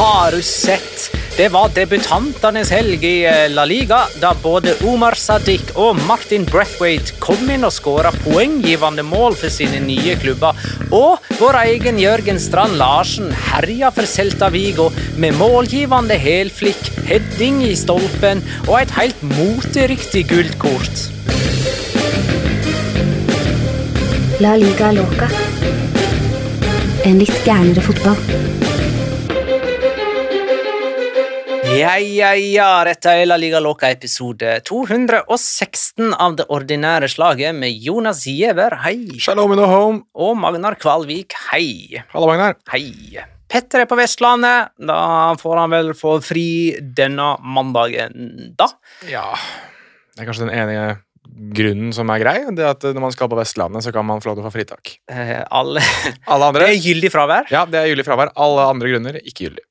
Har du sett? Det var debutantenes helg i eh, La Liga, da både Omar Sadiq og Martin Brathwaite kom inn og skåra poenggivende mål for sine nye klubber. Og vår egen Jørgen Strand Larsen herja for Celta Vigo med målgivende helflikk, heading i stolpen og et helt moteriktig gullkort. La liga loca. En litt gærnere fotball. Ja, ja, ja, dette er La Liga Loca episode 216 av det ordinære slaget med Jonas Giæver, hei, Shalom in the home. og Magnar Kvalvik, hei. Hallo, Magnar. Hei. Petter er på Vestlandet. Da får han vel få fri denne mandagen, da. Ja, det er kanskje den enige grunnen som er grei. Det er at når man skal på Vestlandet, så kan man få lov til å få fritak. Eh, alle Alle Det er gyldig fravær. ja, det er gyldig fravær. Alle andre grunner ikke gyldig.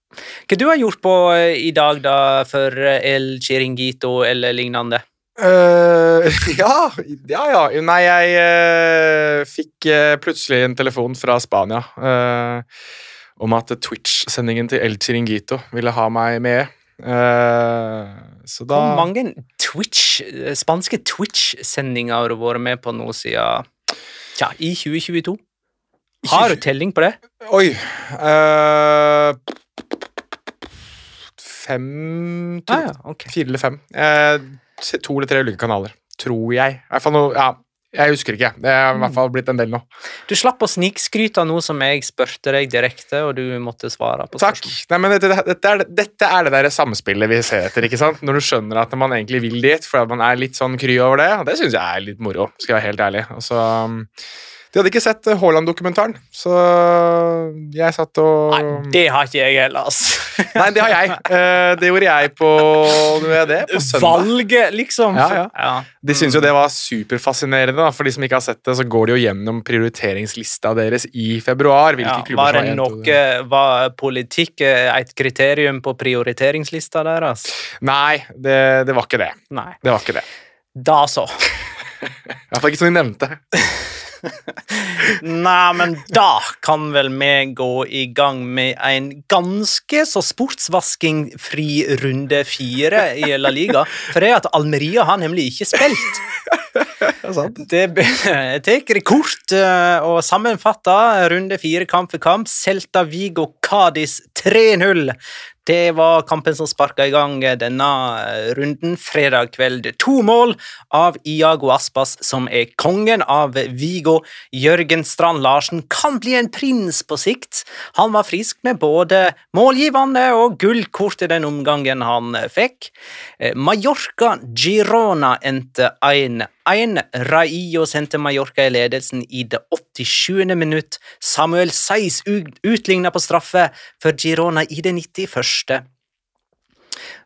Hva du har gjort på eh, i dag, da, for eh, El Chiringuito eller lignende? Uh, ja, ja, ja. Nei, jeg uh, fikk uh, plutselig en telefon fra Spania om at Twitch-sendingen til El Chiringuito ville ha meg med. Så da Hvor mange Twitch, spanske Twitch-sendinger har du vært med på nå siden Tja, i 2022? Har du telling på det? Oi eh, Fem Ah, ja, okay. Fire eller fem. Eh, to eller tre ulike kanaler. Tror jeg. I hvert fall noe, ja, jeg husker ikke. Det er i hvert fall blitt en del nå. Du slapp å snikskryte av noe som jeg spurte deg direkte, og du måtte svare på Takk. Nei, men dette, dette, er, dette er det der samspillet vi ser etter. ikke sant? Når du skjønner at man egentlig vil dit, for at man er litt sånn kry over det. Og det syns jeg er litt moro, skal jeg være helt ærlig. Og så, um, de hadde ikke sett eh, Haaland-dokumentaren, så jeg satt og Nei, det har ikke jeg heller, altså. Nei, det har jeg. Eh, det gjorde jeg på det? På søndag. Valget, liksom. Ja, ja. De syns jo det var superfascinerende. da. For de som ikke har sett det, så går de jo gjennom prioriteringslista deres i februar. Ja, var det noe Var politikk eh, et kriterium på prioriteringslista deres? Nei, det, det var ikke det. Nei. Det var ikke det. Da så. I hvert fall ikke som de nevnte. Nei, men da kan vel vi gå i gang med en ganske så sportsvaskingfri runde fire i La Liga. For det er at Almeria har nemlig ikke spilt. Det tar kort eh, og sammenfatta runde fire kamp for kamp. Celta Vigo Cádiz 3-0. Det var kampen som sparka i gang denne runden fredag kveld. To mål av Iago Aspas, som er kongen av Vigo. Jørgen Strand Larsen kan bli en prins på sikt. Han var frisk med både målgivende og gullkort i den omgangen han fikk. Eh, Mallorca Girona endte 1-1. Raillo sendte Mallorca i ledelsen i det 87. minutt. Samuel Seis utligna på straffe for Girona i det 91.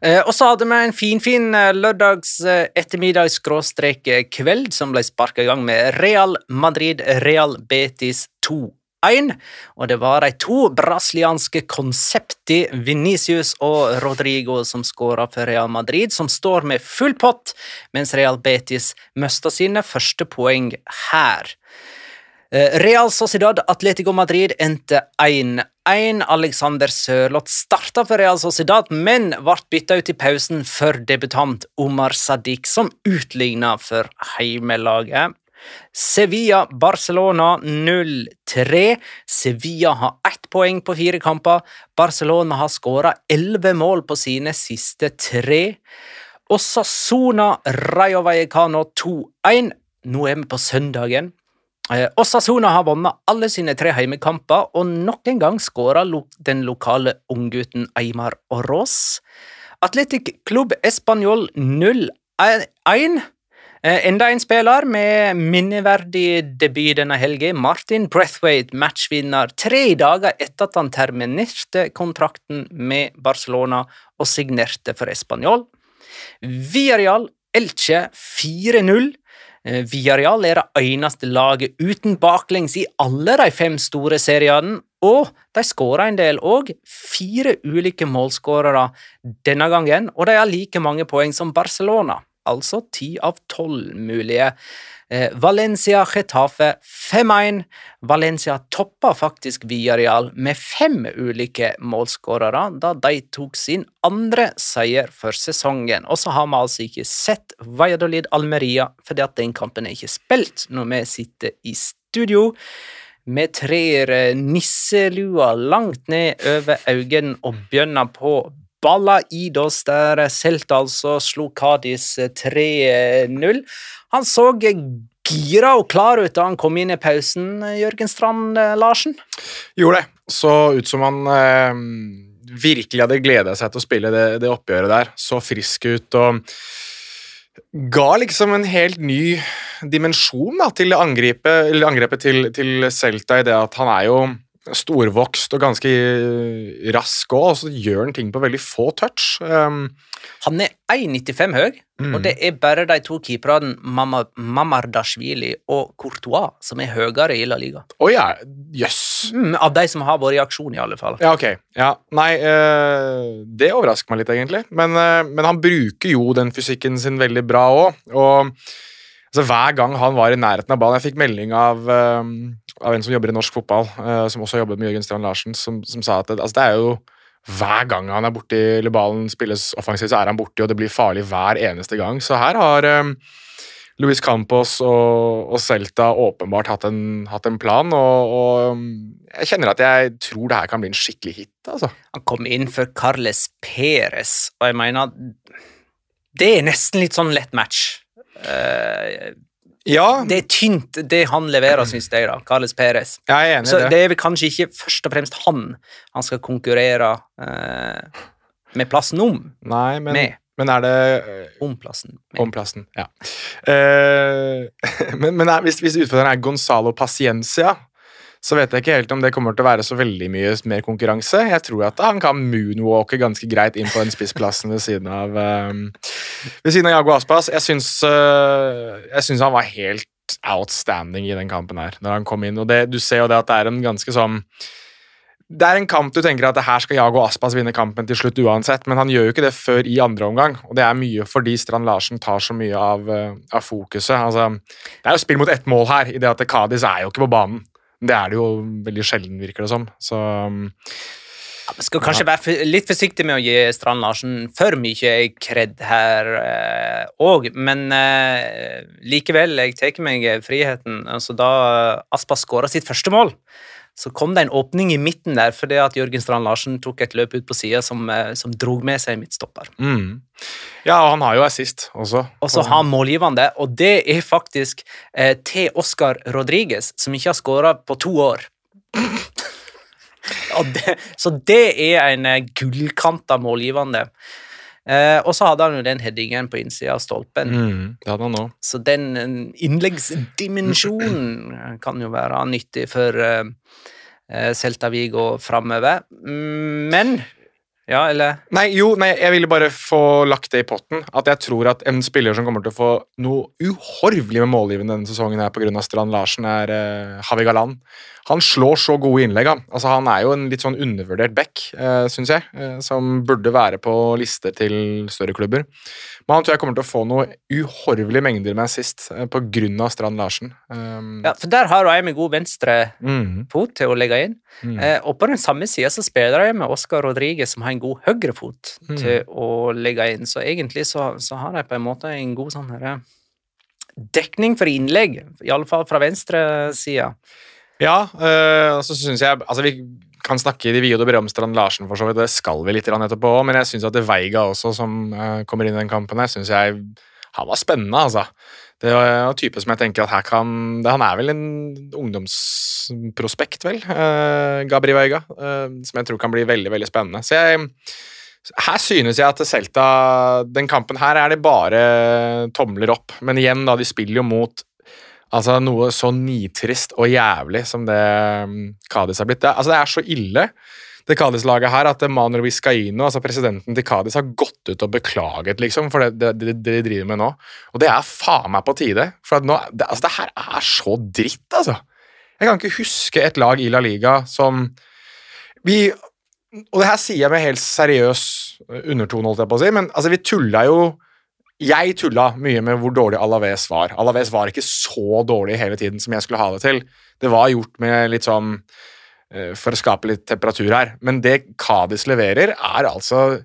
Eh, og så hadde vi en finfin fin, eh, lørdags eh, ettermiddags-kveld som ble sparka i gang med Real Madrid Real Betis 2-1. Og det var de to brasilianske konsepti, Venicius og Rodrigo, som skåra for Real Madrid, som står med full pott, mens Real Betis mista sine første poeng her. Real Sociedad Atletico Madrid endte 1-1. Alexander Sørloth starta for Real Sociedad, men ble bytta ut i pausen for debutant Omar Sadiq, som utligna for heimelaget. Sevilla-Barcelona 0-3. Sevilla har ett poeng på fire kamper. Barcelona har skåra elleve mål på sine siste tre. Osasona-Rayo Vallecano 2-1. Nå er vi på søndagen. Eh, Osasona har vunnet alle sine tre heimekamper, og nok en gang skåra den lokale unggutten Eimar Oroz. Atletic Club Español 0-1. Eh, enda en spiller med minneverdig debut denne helgen, Martin Brethwaite, matchvinner tre dager etter at han terminerte kontrakten med Barcelona og signerte for Español. Villarreal Elche 4-0. Eh, Villarreal er det eneste laget uten baklengs i alle de fem store seriene, og de skåra en del òg. Fire ulike målskårere denne gangen, og de har like mange poeng som Barcelona, altså ti av tolv mulige. Eh, Valencia Getafe 5-1. Valencia toppa faktisk Villarreal med fem ulike målskårere da de tok sin andre seier for sesongen. Og så har vi altså ikke sett Valladolid Almeria, fordi at den kampen er ikke spilt når vi sitter i studio. Vi trer nisselua langt ned over øynene og begynner på balla Idos, der Celta altså slo Cádiz 3-0. Han så gira og klar ut da han kom inn i pausen, Jørgen Strand eh, Larsen? Gjorde det. Så ut som han eh, virkelig hadde gleda seg til å spille det, det, oppgjøret der. Så frisk ut og ga liksom en helt ny dimensjon da, til angrepet, angrepet til, til Celta i det at han er jo storvokst og ganske rask òg, og så gjør han ting på veldig få touch. Um, han er 1,95 høy, mm. og det er bare de to keeperne Mamardashvili og Courtois som er høyere i La Liga. Oh, ja. Yes. Mm, av de som har vært i aksjon, i alle fall. Ja, ok. Ja, Nei, uh, det overrasker meg litt, egentlig. Men, uh, men, han bruker jo den fysikken sin veldig bra òg, og altså, hver gang han var i nærheten av ballen Jeg fikk melding av uh, av en som jobber i norsk fotball, uh, som også har jobbet med Jørgen Strand Larsen, som, som sa at det, altså det er jo hver gang han er borti, eller ballen spilles offensivt, så er han borti, og det blir farlig hver eneste gang. Så her har um, Luis Campos og, og Celta åpenbart hatt en, hatt en plan, og, og, jeg kjenner at jeg tror det her kan bli en skikkelig hit. altså. Han kom inn for Carles Perez, og jeg mener det er nesten litt sånn lett match. Ja. Det er tynt, det han leverer, syns jeg. da, Carles Perez. Jeg er enig Så det. det er vel kanskje ikke først og fremst han han skal konkurrere eh, med plassen om. Nei, men, med. men er det Om plassen. Med. Om plassen, ja. Uh, men, men er, hvis, hvis utfordreren er Gonzalo Paciencia, så vet jeg ikke helt om det kommer til å være så veldig mye mer konkurranse. Jeg tror at han kan moonwalke ganske greit inn på den spissplassen ved siden av um, ved siden av Jago Aspas. Jeg syns, uh, jeg syns han var helt outstanding i den kampen her, når han kom inn. Og det, du ser jo det at det er en ganske sånn det er en kamp du tenker at her skal Jago Aspas vinne kampen til slutt uansett, men han gjør jo ikke det før i andre omgang. Og det er mye fordi Strand Larsen tar så mye av, uh, av fokuset. Altså, det er jo spill mot ett mål her, i det at Kadis er jo ikke på banen. Det er det jo veldig sjelden, virker det som. Så ja, skal kanskje ja. være litt forsiktig med å gi Strand Larsen for mye kred her òg, eh, men eh, likevel, jeg tar meg friheten. Altså, da Aspa skåra sitt første mål, så kom det en åpning i midten der fordi at Jørgen Strand Larsen tok et løp ut på sida som, eh, som drog med seg midtstopper. Mm. Ja, og han har jo assist også. Og så har han målgivende, og det er faktisk eh, til Oscar Rodriguez, som ikke har skåra på to år. Det, så det er en eh, gullkanta målgivende. Eh, og så hadde han jo den headingen på innsida av stolpen. Mm, det hadde han også. Så den eh, innleggsdimensjonen kan jo være nyttig for eh, eh, Celta Vigo framover. Mm, Men Ja, eller Nei, jo, nei, jeg ville bare få lagt det i potten. At jeg tror at en spiller som kommer til å få noe uhorvelig med målgivende denne sesongen her pga. Strand Larsen, er uh, Havi Galan. Han slår så gode innlegg. Han. Altså, han er jo en litt sånn undervurdert back, eh, syns jeg, eh, som burde være på lister til større klubber. Men han tror jeg kommer til å få noe uhorvelige mengder med assist uh, pga. Strand Larsen. Um, Ja, for der har jeg med god venstre mm, fot til å legge inn. mm. Eh, og på den samme sida så spiller jeg med Oscar Rodriguez, som har en god høyrefot Mm. til å legge inn. Så egentlig så, så har jeg på en måte en god sånn herre dekning for innlegg, i alle fall fra venstresida. Ja, øh, så synes jeg Altså, vi kan snakke i de vide og brede om Strand Larsen, for så vidt. Det skal vi litt etterpå òg, men jeg syns at det Veiga også, som øh, kommer inn i den kampen her, syns jeg Han var spennende, altså. Det var en type som jeg tenker at her kan det, Han er vel en ungdomsprospekt, vel, øh, Gabri Veiga, øh, som jeg tror kan bli veldig, veldig spennende. Så jeg her synes jeg at Celta Den kampen her er det bare tomler opp. Men igjen, da, de spiller jo mot altså, noe så nitrist og jævlig som det Cádiz har blitt. Det, altså, det er så ille, det Cádiz-laget her, at Manuel Vizcaino, altså presidenten til Cádiz, har gått ut og beklaget liksom, for det, det, det, det de driver med nå. Og det er faen meg på tide. For at nå, det, altså, det her er så dritt, altså. Jeg kan ikke huske et lag i La Liga som vi og det her sier jeg med helt seriøs undertone, holdt jeg på å si, men altså, vi tulla jo Jeg tulla mye med hvor dårlig Alaves var. Alaves var ikke så dårlig hele tiden som jeg skulle ha det til. Det var gjort med litt sånn eh, For å skape litt temperatur her. Men det Kadis leverer, er altså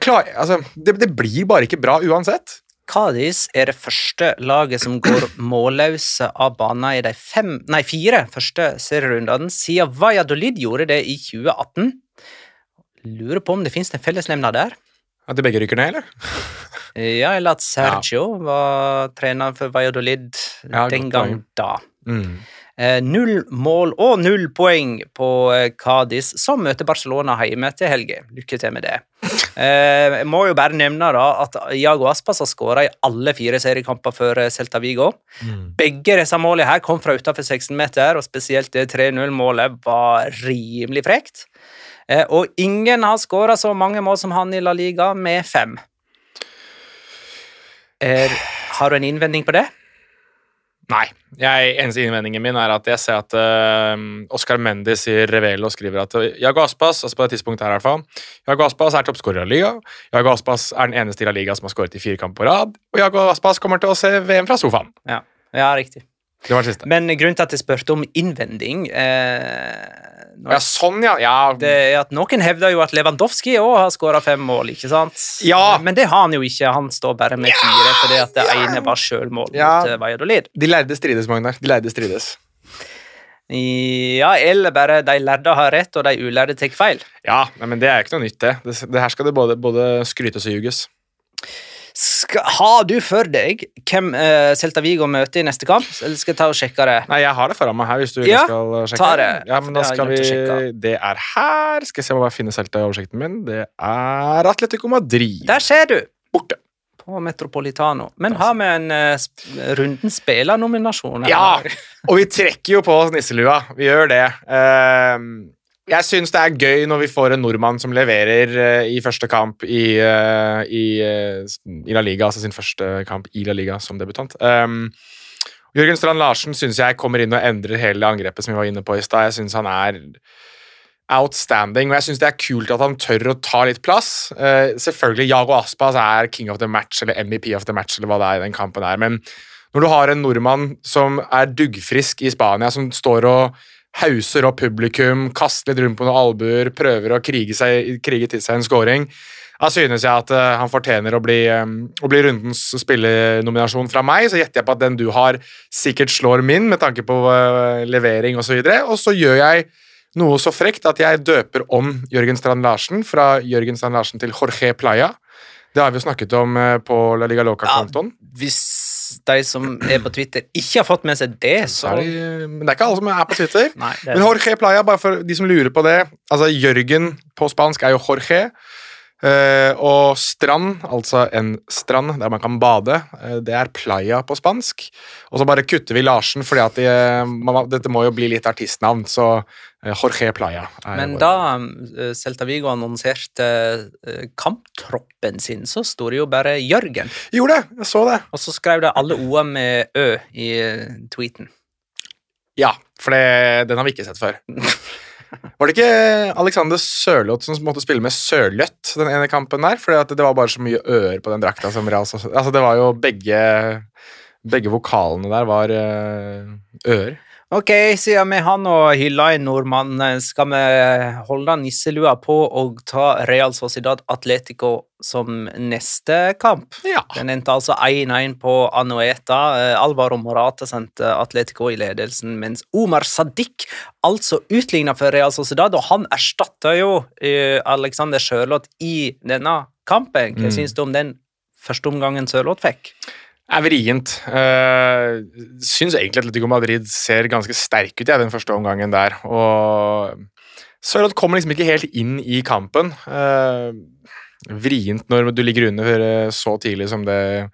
klarer, altså, det, det blir bare ikke bra uansett. Cádiz er det første laget som går målløse av banen i de fem, nei, fire første serierundene siden Valladolid gjorde det i 2018. Lurer på om det finnes en fellesnevner der? At de begge rykker ned, eller? Ja, eller at Sergio var trener for Valladolid Ja, den gang da. Mm. Eh, null mål og null poeng på eh, Cádiz, som møter Barcelona hjemme til helga. Lykke til med det. Eh, jeg må jo bare nevne da at Iago Aspas har skåra i alle fire seriekamper for eh, Celta Vigo. Mm. Begge disse målene her kom fra utenfor 16-meter, og spesielt det 3-0-målet var rimelig frekt. Eh, og ingen har skåra så mange mål som han i La Liga, med fem. Er, har du en innvending på det? Nei. Jeg, eneste innvendingen min er at jeg ser at uh, Oscar Mendes i Revelo skriver at Jago Aspas altså på det tidspunktet her i hvert fall, Jago Aspas er toppskårer i Liga. Jago Aspas er den eneste i La Liga som har skåret i fire kamper på rad. Og Jago Aspas kommer til å se VM fra sofaen. Ja, ja riktig. Det var det siste. Men grunnen til at jeg spurte om innvending eh, når Ja, sånn, ja. ja. det er at Noen hevder jo at Lewandowski òg har skåra fem mål, ikke sant? Ja. Men det har han jo ikke. Han står bare med fire fordi at det ene var sjølmål Ja. mot eh, Valladolid. De lærde strides, Magnar. De lærde strides. Ja, eller bare de lærde har rett, og de ulærde tar feil. Ja, men det er ikke noe nytt, det. Det, det her skal det både, både skrytes og ljuges. Skal, har du for deg hvem uh, Celta Vigo møter i neste kamp, eller skal jeg ta og sjekke det? Nei, jeg har det foran meg her, hvis du Ja, skal sjekke. ta det. Ja, men da skal vi. Det er her. Skal jeg se om jeg finner Celta i oversikten min. Det er Atletico Madrid. Der ser du! Borte. På Metropolitano. Men har vi en uh, runden spillernominasjon? Ja, og vi trekker jo på oss nisselua. Vi gjør det. Ehm, jeg syns det er gøy når vi får en nordmann som leverer uh, i første kamp i, uh, i, uh, i La Liga, altså sin første kamp i La Liga som debutant. Um, Jørgen Strand Larsen syns jeg kommer inn og endrer hele angrepet som vi var inne på i stad. Jeg syns han er outstanding, og jeg syns det er kult at han tør å ta litt plass. Selvfølgelig, Jago Aspas er king of the match eller MVP of the match, eller hva det er i den kampen her, men når du har en nordmann som er duggfrisk i Spania, som står og hauser opp publikum, kaster litt rundt på noen albuer, prøver å krige, seg, krige til seg en scoring da synes jeg at eh, han fortjener å bli, eh, å bli rundens spillenominasjon fra meg. Så gjetter jeg på at den du har, sikkert slår min med tanke på eh, levering osv. Og, så og så gjør jeg noe så frekt at jeg døper om Jørgen Strand Larsen fra Jørgen Strand Larsen til Jorge Playa. Det har vi jo snakket om på La Liga Loca-kontoen. Ja, Hvis de som er på Twitter, ikke har fått med seg det, så Er de- Men det er ikke alle som er på Twitter. Nei, Men Jorge Playa, bare for de som lurer på det altså Jørgen på spansk er jo Jorge. Eh, og strand, altså en strand der man kan bade, uh, det er playa på spansk. Og så bare kutter vi Larsen, fordi at de, eh, man, dette må jo bli litt artistnavn. Så uh, Jorge Playa. Men vår- da Celta Vigo annonserte kamptroppen sin, så sto det jo bare Jørgen. Gjorde det, jeg så det. Og så skrev det alle O-er med Ø i tweeten. Ja, for det, den har vi ikke sett før. Var det ikke Alexander Sørloth som måtte spille med Sørløtt den ene kampen der? At det var bare så mye ører på den drakta som Real Altså, det var jo begge Begge vokalene der var øh, ører. Ok, siden vi har nå hylla en nordmann, eh, skal vi holde nisselua på og ta Real Sociedad Atletico som neste kamp? Ja. Den endte altså 1-1 på Anoeta. Eh, Alvaro Morata sendte Atletico i ledelsen, mens Omar Sadiq altså utligna for Real Sociedad, og han erstatta jo eh, Alexander Sørloth i denne kampen. Hva Mm. syns du om den første omgangen Sørloth fikk? Er vrient. Uh, syns egentlig Atletico Madrid ser ganske sterk ut i den første omgangen der. Og Sørloth kommer liksom ikke helt inn i kampen. Uh, vrient når du ligger under eh, så tidlig som det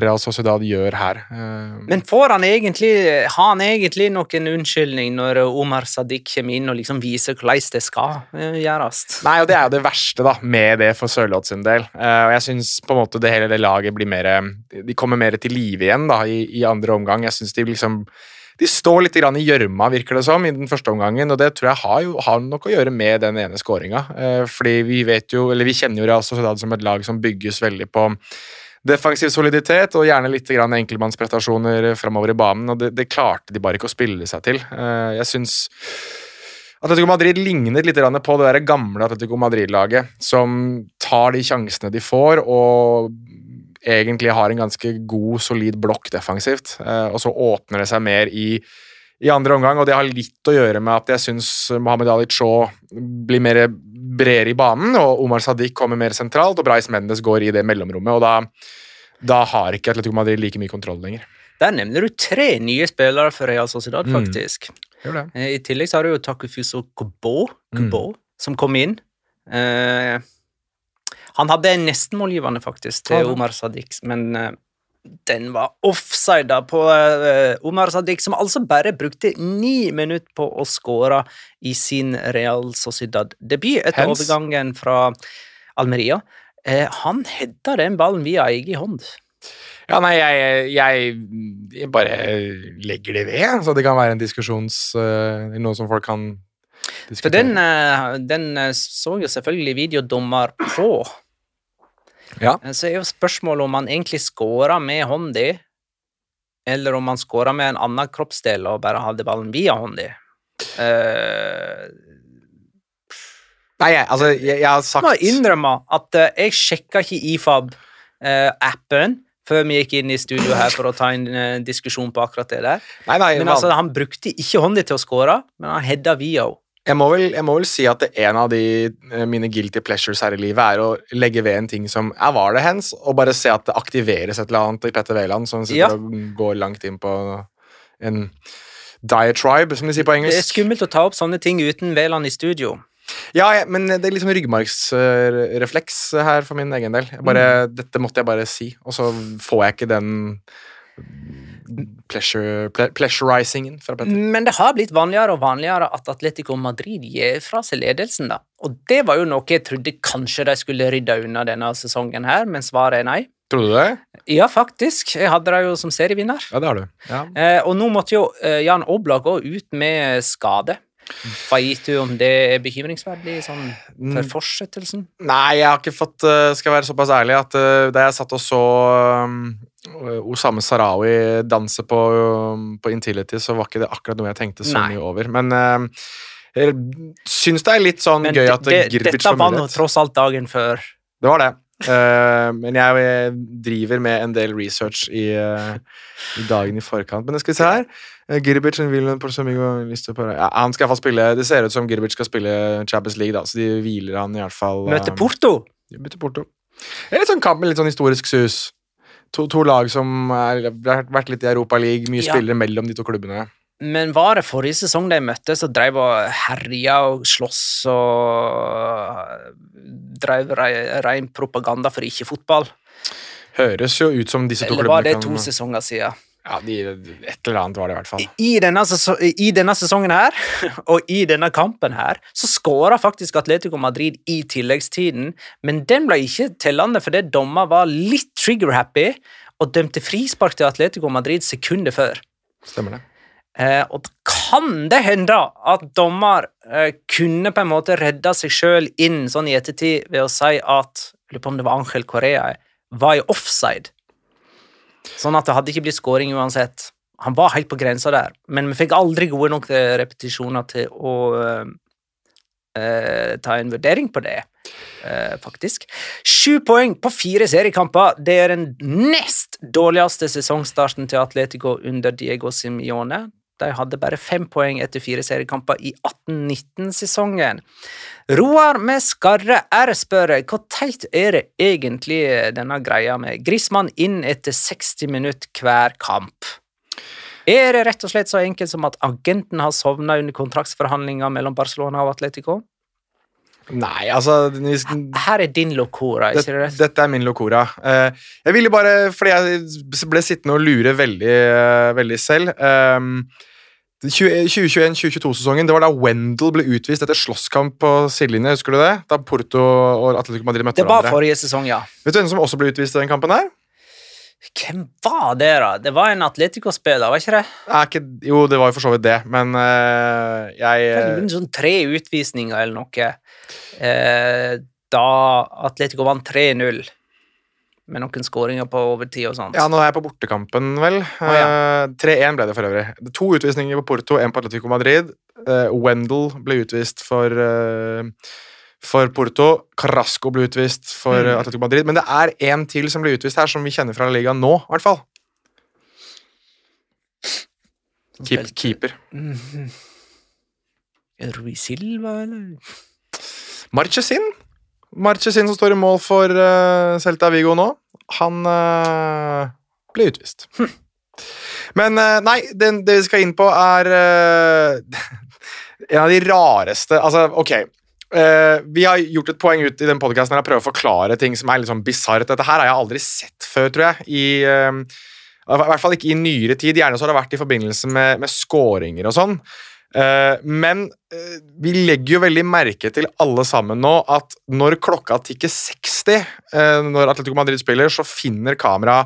Real Sociedad gjør her. Eh, Men får han egentlig, har han egentlig noen unnskyldning når Omar Sadiq kommer inn og liksom viser hvordan det skal eh, gjøres? Nei, og det er jo det verste da, med det for Sørloth sin del. Eh, og jeg syns på en måte det hele det laget blir mer De kommer mer til live igjen da, i, i andre omgang. Jeg synes de liksom de står litt grann i gjørma, virker det som, i den første omgangen, og det tror jeg har, jo, har nok å gjøre med den ene skåringa. Fordi vi vet jo, eller vi kjenner jo Real Sociedad som et lag som bygges veldig på defensiv soliditet og gjerne litt enkeltmannsprestasjoner framover i banen, og det, det klarte de bare ikke å spille seg til. Eh, jeg syns Atletico Madrid lignet litt på det der gamle Atletico Madrid-laget, som tar de sjansene de får, og egentlig har en ganske god, solid blokk defensivt. Eh, og så åpner det seg mer i, i andre omgang, og det har litt å gjøre med at jeg syns Mohammed Ali Chaw blir mer bredere i banen, og Omar Sadiq kommer mer sentralt, og Brais Mendes går i det mellomrommet, og da, da har ikke Atletico Madrid like mye kontroll lenger. Der nevner du tre nye spillere for Real Sociedad, Mm. faktisk. Mm. I tillegg så har du jo Takufuso Kubo, Kubo som kom inn. Eh, han hadde en nestenmålgivende, faktisk, til. Omar Sadiq, men eh, den var offsida på eh, Omar Sadiq, som altså bare brukte ni minutter på å skåre i sin Real Sociedad-debut etter Hens. overgangen fra Almeria. Eh, han hedda den ballen via egen hånd. Ja, nei, jeg, jeg, jeg bare legger det ved, så det kan være en diskusjons... eh, noe som folk kan diskutere. For den, den så jo selvfølgelig videodommer på. Ja. Eh, Så er jo spørsmålet om han egentlig scora med hånda, eller om han scora med en annen kroppsdel og bare hadde ballen via hånda. Uh, Nei, jeg, altså, jeg, jeg har sagt må innrømme at uh, jeg sjekka ikke IFAB-appen før vi gikk inn i studio her for å ta en uh, diskusjon på akkurat det der. Nei, nei, Men altså, han brukte ikke hånda til å skåre, men han hedda via henne. Jeg, må vel, jeg må vel si at det en av de eh, mine guilty pleasures her i livet er å legge ved en ting som er var det hens? Og bare se at det aktiveres et eller annet i Petter Wæland, som sitter Ja. og går langt inn på en diatribe, som de sier på engelsk. Det er skummelt å ta opp sånne ting uten Wæland i studio. Ja, ja, men det er liksom ryggmargsrefleks her for min egen del. Bare, mm. Dette måtte jeg bare si, og så får jeg ikke den pleasure, ple, pleasurizingen fra Petter. Men det har blitt vanligere og vanligere at Atletico Madrid gir fra seg ledelsen, da. Og det var jo noe jeg trodde kanskje de skulle rydde unna denne sesongen her, men svaret er nei. Trodde du det? Ja, faktisk. Jeg hadde dem jo som serievinner. Ja, det har du. Ja. Eh, og nå måtte jo eh, Jan Oblak gå ut med skade. Hva gitt du om det er bekymringsverdig sånn for fortsettelsen? Nei, jeg har ikke fått uh, Skal være såpass ærlig at uh, da jeg satt og så um, Osame Sarawi danse på, um, på Intility, så var ikke det akkurat noe jeg tenkte så Nei. mye over. Men uh, jeg syns det er litt sånn Men gøy at det, Girbic dette får var nå mulighet. tross alt dagen før Det var det. Uh, men jeg eh, driver med en del research i, uh, i dagen i forkant. Men det skal vi se her. Girbic på ja, Han skal iallfall spille Det ser ut som Girbic skal spille Champions League, da, så de hviler han i hvert fall. Møter Porto. møter Porto. Det er litt sånn kamp med litt sånn historisk sus. To, to lag som har vært litt i Europa League, mye Ja. spillere mellom de to klubbene. Men var det forrige sesong de møttes og drev og herja og sloss og drev re- rein propaganda for ikke-fotball? Høres jo ut som disse to klubbene Eller var det to sesonger siden? Ja, de, Et eller annet var det i hvert fall. I denne, I denne sesongen her, og i denne kampen her, så skåra faktisk Atletico Madrid i tilleggstiden, men den ble ikke tellende fordi dommer var litt trigger-happy og dømte frispark til Atletico Madrid sekundet før. Stemmer det. Eh, og kan det hende at dommer eh, kunne på en måte redda seg sjøl inn sånn i ettertid ved å si at lurer på om det var Angel Correa var i offside. Sånn at det hadde ikke blitt scoring uansett. Han var helt på grensa der, men vi fikk aldri gode nok eh, repetisjoner til å uh, uh, ta en vurdering på det, uh, faktisk. Sju poeng på fire seriekamper. Det er den nest dårligste sesongstarten til Atletico under Diego Simione. De hadde bare fem poeng etter fire seriekamper i 18-19-sesongen. Roar med skarre R spør hvor teit er det egentlig denne greia med Grismann inn etter 60 minutter hver kamp? Er det rett og slett så enkelt som at agenten har sovna under kontraktsforhandlinger mellom Barcelona og Atletico? Nei, altså hvis, Her er din locora, ikke det? det, Dette er min locora. Eh, jeg ville bare, fordi jeg ble sittende og lure veldig, eh, veldig selv um, 2021-2022-sesongen, det var da Wendel ble utvist etter slåsskamp på sidelinje, husker du det? Da Porto og Atletico Madrid møtte hverandre. Det var hverandre. forrige sesong, ja. Vet du hvem som også ble utvist i den kampen her? Hvem var det, da? Det var en Atletico-spiller, var ikke det? Er ikke, jo, det var jo for så vidt det, men uh, jeg var sånn tre utvisninger eller noe. uh, da Atletico vant 3-0, med noen skåringer på overtid og sånt. Ja, nå er jeg på bortekampen, vel. ja. uh, 3-1 ble det for øvrig. To utvisninger på Porto, én på Atletico Madrid. Uh, Wendel ble utvist for, uh, for Porto. Carrasco ble utvist for Mm. eh, Atletico Madrid. Men det er én til som ble utvist her, som vi kjenner fra La Liga nå, i hvert fall. Keep, keeper. keeper. -hmm. Rui Silva, eller? Marchesin. Marchesin som står i mål for uh, Celta Vigo nå. Han uh, ble utvist. Men uh, nei, det, det vi skal inn på, er en av de rareste Altså, ok. vi har gjort et poeng ut i den podkasten her og prøver å forklare ting som er litt sånn bisart. Dette her har jeg aldri sett før, tror jeg. I, I hvert fall ikke i nyere tid. Gjerne så har det vært i forbindelse med, med scoringer og sånn. Eh, men eh, vi legger jo veldig merke til alle sammen nå at når klokka tikker 60, eh, når Atletico Madrid spiller, så finner kamera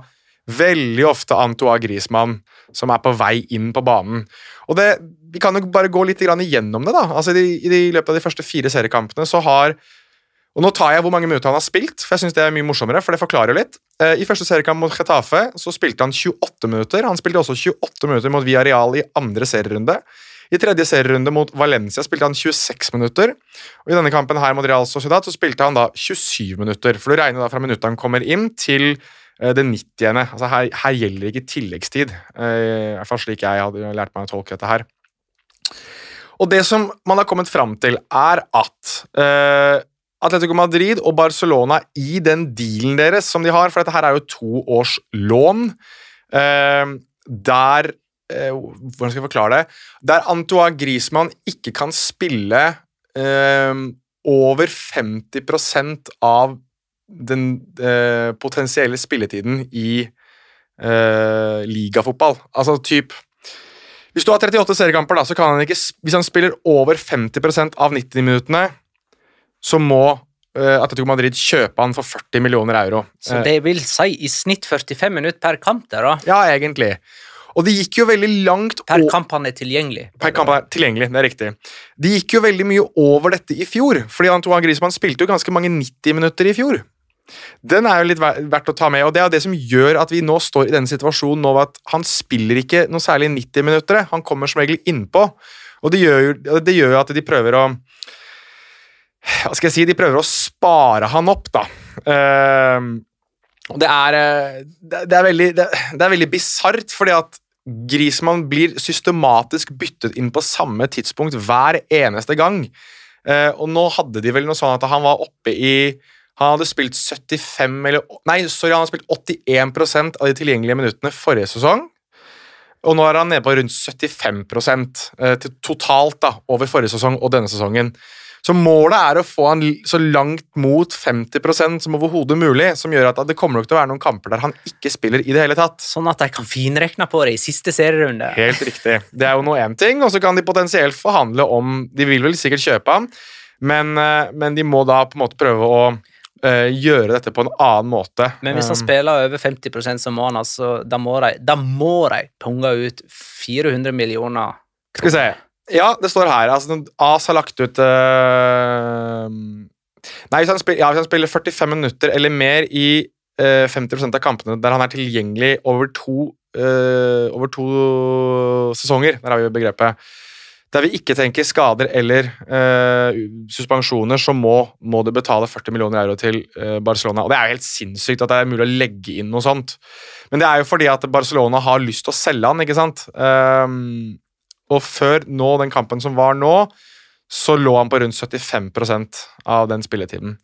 veldig ofte Antoine Griezmann som er på vei inn på banen. Og det, Vi kan jo bare gå litt igjennom det. da. Altså I, de, i løpet av de første fire seriekampene så har og Nå tar jeg hvor mange minutter han har spilt, for jeg synes det er mye morsommere. for det forklarer jo litt. I første seriekamp mot Getafe så spilte han 28 minutter. Han spilte også 28 minutter mot Villarreal i andre serierunde. I tredje serierunde mot Valencia spilte han 26 minutter. Og I denne kampen her mot Real Sociedad så spilte han da 27 minutter. For du regner da fra minuttet han kommer inn, til eh, det 90. Altså her, her gjelder ikke tilleggstid. eh, I hvert fall slik jeg hadde lært meg å tolke dette her. Og det som man har kommet fram til, er at uh, Atletico Madrid og Barcelona i den dealen deres som de har, for dette her er jo to års lån, uh, der eh, Hvordan skal jeg forklare det? Der Antoine Griezmann ikke kan spille eh, over 50% av den eh, potensielle spilletiden i eh, ligafotball. Altså typ Hvis du har 38 seriekamper, da, så kan han ikke Hvis han spiller over 50% av 90-minuttene, så må eh, Atletico Madrid kjøpe han for 40 millioner euro. Så Eh, det vil si i snitt 45 minutter per kamp der, da. ja, egentlig. Og det gikk jo veldig langt Per kamp han er tilgjengelig. Per kamp er tilgjengelig, det er riktig. De gikk jo veldig mye over dette i fjor, fordi Antoine Griezmann spilte jo ganske mange 90 minutter i fjor. Den er jo litt verdt å ta med, og det er det som gjør at vi nå står i denne situasjonen nå at han spiller ikke noe særlig 90 minutter, han kommer som regel innpå, og det gjør jo, det gjør jo at de prøver å Hva skal jeg si? De prøver å spare han opp, da. Uh, det er, eh, det, det er veldig, det, det er veldig bisart, fordi at Griezmann blir systematisk byttet inn på samme tidspunkt hver eneste gang. Eh, og nå hadde de vel noe sånn at han var oppe i Han hadde spilt 75 eller Nei, sorry, han hadde spilt 81% av de tilgjengelige minuttene forrige sesong. Og nå er han nede på rundt 75 eh, totalt da, over forrige sesong og denne sesongen. Så målet er å få han så langt mot 50% som overhodet mulig, som gjør at det kommer nok til å være noen kamper der han ikke spiller i det hele tatt. Sånn at de kan finrekne på det i siste serierunde. Helt riktig. Det er jo nå én ting, og så kan de potensielt forhandle om De vil vel sikkert kjøpe ham, men, eh, men de må da på en måte prøve å uh, gjøre dette på en annen måte. Men hvis han Um, spiller over 50 så må han altså Da må de, da må de punge ut 400 millioner. Skal vi se. Ja, det står her. Altså, AS har lagt ut uh, Nei, hvis han, spiller, ja, hvis han spiller 45 minutter eller mer i uh, 50% av kampene der han er tilgjengelig over to, uh, over to sesonger, der har vi begrepet, der vi ikke tenker skader eller suspensjoner, så må, må du betale 40 millioner euro til Barcelona. Og Det er jo helt sinnssykt at det er mulig å legge inn noe sånt. Men det er jo fordi at Barcelona har lyst til å selge han, ikke sant? Ehm, og før nå, den kampen som var nå, så lå han på rundt 75% av den spilletiden.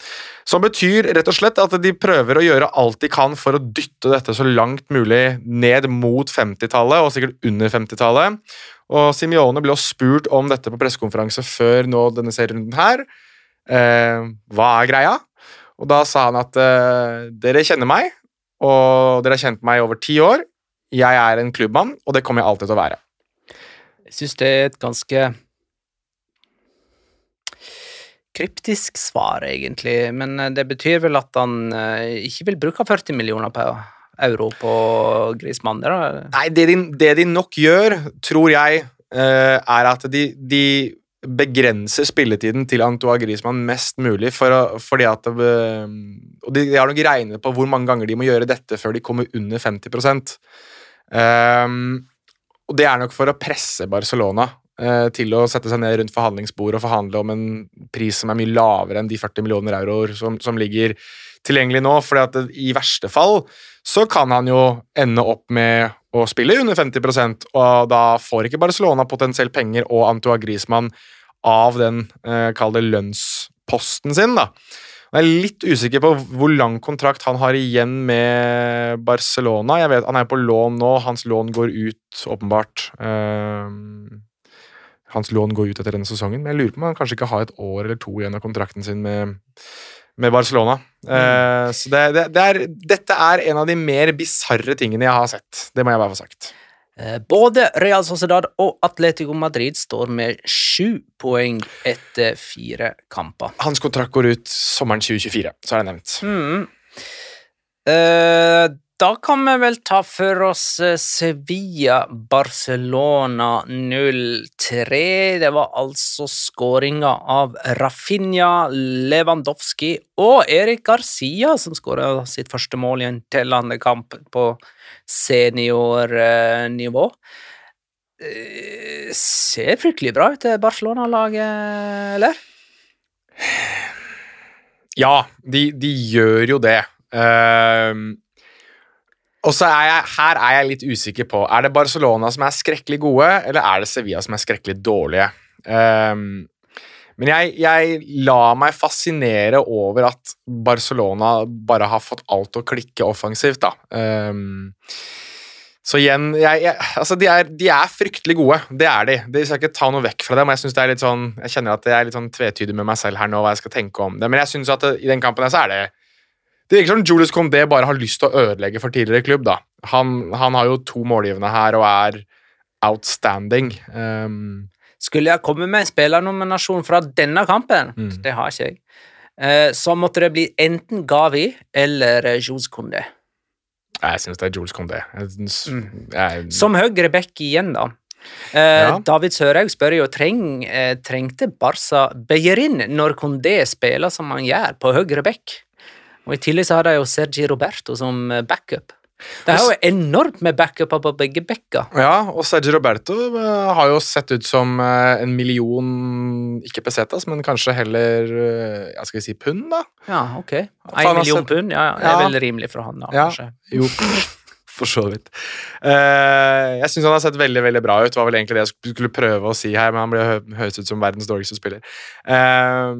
Som betyr rett og slett at de prøver å gjøre alt de kan for å dytte dette så langt mulig ned mot 50-tallet, og sikkert under 50-tallet. Og Simione ble også spurt om dette på pressekonferanse før nå denne serierunden her. Eh, hva er greia? Og da sa han at eh, dere kjenner meg, og dere har kjent meg i over ti år. Jeg er en klubbmann, og det kommer jeg alltid til å være. Jeg syns det er et ganske kryptisk svar, egentlig. Men eh, det betyr vel at han eh, ikke vil bruke 40 millioner på euro på Grismann? Nei, det de, det de nok gjør, tror jeg, eh, er at de, de begrenser spilletiden til Antoine Griezmann mest mulig, for fordi at Og de, har nok regnet på hvor mange ganger de må gjøre dette før de kommer under 50 Ehm, Og det er nok for å presse Barcelona eh, til å sette seg ned rundt forhandlingsbordet og forhandle om en pris som er mye lavere enn de 40 millioner euroer som, som ligger tilgjengelig nå. fordi at i verste fall så kan han jo ende opp med å spille under 50% og da får ikke Barcelona potensielt penger og Antoine Griezmann av den eh, kall det lønnsposten sin. da. Jeg er litt usikker på hvor lang kontrakt han har igjen med Barcelona. Jeg vet Han er på lån nå, hans lån går ut åpenbart. Uh, hans lån går ut etter denne sesongen, men jeg lurer på om han kanskje ikke har et år eller to igjen av kontrakten sin med, med Barcelona. Eh, så det, det, det er, dette er en av de mer bisarre tingene jeg har sett. Det må jeg bare få sagt. Eh, Både Real Sociedad og Atletico Madrid står med sju poeng etter fire kamper. Hans kontrakt går ut sommeren 2024, så er det nevnt. Mm. Da kan vi vel ta for oss eh, Sevilla-Barcelona 0-3. Det var altså skåringa av Rafinha, Lewandowski og Erik Garcia som skåra sitt første mål i en tellende kamp på seniornivå. Eh, Ser fryktelig bra ut, Barcelona-laget, eller? Ja, de, de gjør jo det. Ehm, og så er jeg, her er jeg litt usikker på Er det Barcelona som er skrekkelig gode, eller er det Sevilla som er skrekkelig dårlige? Um, men jeg, jeg lar meg fascinere over at Barcelona bare har fått alt å klikke offensivt, da. Um, så igjen jeg, jeg, altså de, er, de er fryktelig gode, det er de. Det skal ikke ta noe vekk fra dem. Jeg synes det er litt sånn, jeg kjenner at jeg er litt sånn tvetydig med meg selv her nå, hva jeg skal tenke om det. Men jeg synes at det, i den kampen her så er det Det virker som Julius Condé bare har lyst til å ødelegge for tidligere klubb. da. Han, han har jo to målgivende her og er outstanding. Um, Skulle jeg komme med en spillernominasjon fra denne kampen, Mm. det har ikke jeg, eh, så måtte det bli enten Gavi eller eh, Jules Condé. jeg synes det er Jules Condé. Mm. Som høyre back igjen, da. Eh, Ja. David Sørhaug spør jo treng, trengte Barca Beyerin når Condé spiller som han gjør, på høyre back. Og I tillegg så har de jo Sergi Roberto som eh, backup. Det er jo enormt med backuper på begge bekker. Ja, og Sergi Roberto eh, har jo sett ut som eh, en million Ikke pesetas, men kanskje heller ja, skal vi si pund, da? Ja, ok. En har million sett- pund, ja, ja. Det er vel rimelig for han, da, Ja. kanskje. Jo, for så vidt. Jeg syns han har sett veldig veldig bra ut. Var vel egentlig det jeg skulle prøve å si her, men han ble hø høres ut som verdens dårligste spiller. Eh,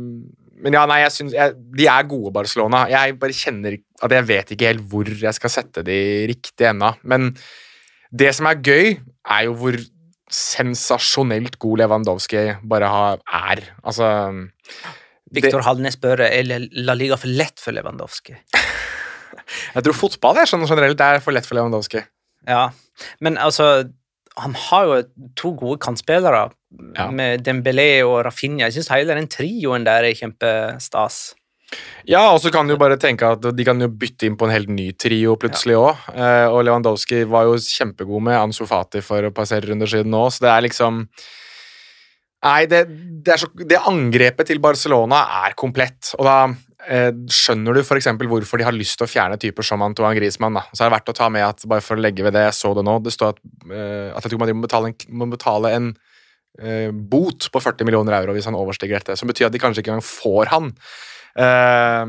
men ja, nei, jeg synes, jeg, De er gode, Barcelona. Jeg bare kjenner at jeg vet ikke helt hvor jeg skal sette de riktig ennå. Men det som er gøy, er jo hvor sensasjonelt god Lewandowski bare har, er. Altså Viktor Halnes spør er La Liga for lett for Lewandowski. Jeg tror fotball er sånn generelt det er for lett for Lewandowski. Ja, men altså Han har jo to gode kantspillere Ja. med Dembélé og Rafinha. Jeg syns hele den trioen der er kjempestas. Ja, og så kan du bare tenke at de kan jo bytte inn på en helt ny trio plutselig òg. og Lewandowski var jo kjempegod med Ansu Fati for et par serierunder siden nå, så det er liksom Nei, det, det, så, det angrepet til Barcelona er komplett, og da eh, skjønner du f.eks. hvorfor de har lyst til å fjerne typer som Antoine Griezmann. Da. Så er det verdt å ta med at bare for å legge ved det, jeg så det nå, det står at uh, Atletico Madrid må betale en, må betale en uh, bot på 40 millioner euro hvis han overstiger dette, som betyr at de kanskje ikke engang får han. Uh,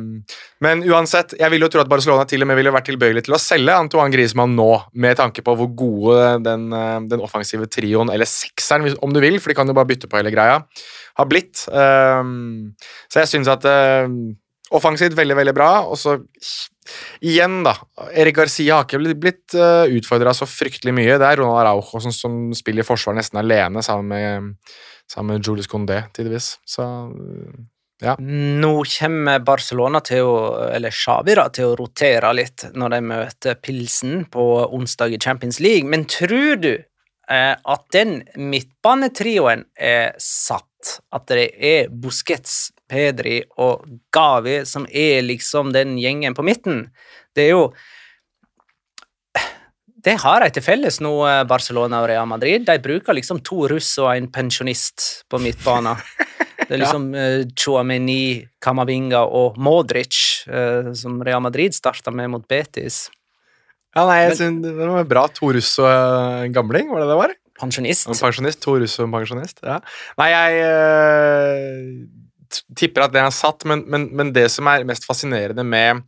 men uansett, jeg vil jo tro at Barcelona til og med ville vært tilbøyelig til å selge Antoine Griezmann nå, med tanke på hvor gode den, eh, den offensive trioen, eller sekseren om du vil, for de kan jo bare bytte på hele greia, har blitt. Eh, så jeg syns at eh, offensivt veldig, veldig bra, og så igjen, da. Erik Garcia har ikke blitt, uh, utfordra så fryktelig mye. Det er Ronald Araujo som, som spiller forsvar nesten alene sammen med, sammen med Julius Condé, tidvis. Så ja. Nå kommer Barcelona til å, eller Xavi da, til å rotere litt når de møter Pilsen på onsdag i Champions League, men tror du eh, at den midtbanetrioen er satt? At det er Busquets, Pedri og Gavi som er liksom den gjengen på midten? Det er jo det har de til felles nå, eh, Barcelona og Real Madrid. De bruker liksom to russ og en pensjonist på midtbanen. Det er liksom uh, Chouameni, Camavinga og Modric, eh, som Real Madrid starta med mot Betis. Ja, nei, jeg synes det var bra. To russ og en gamling, var det det var? Pensjonist. En pensjonist. To russ og en pensjonist, ja. Nei, jeg eh, tipper at det er satt, men, men, men det som er mest fascinerende med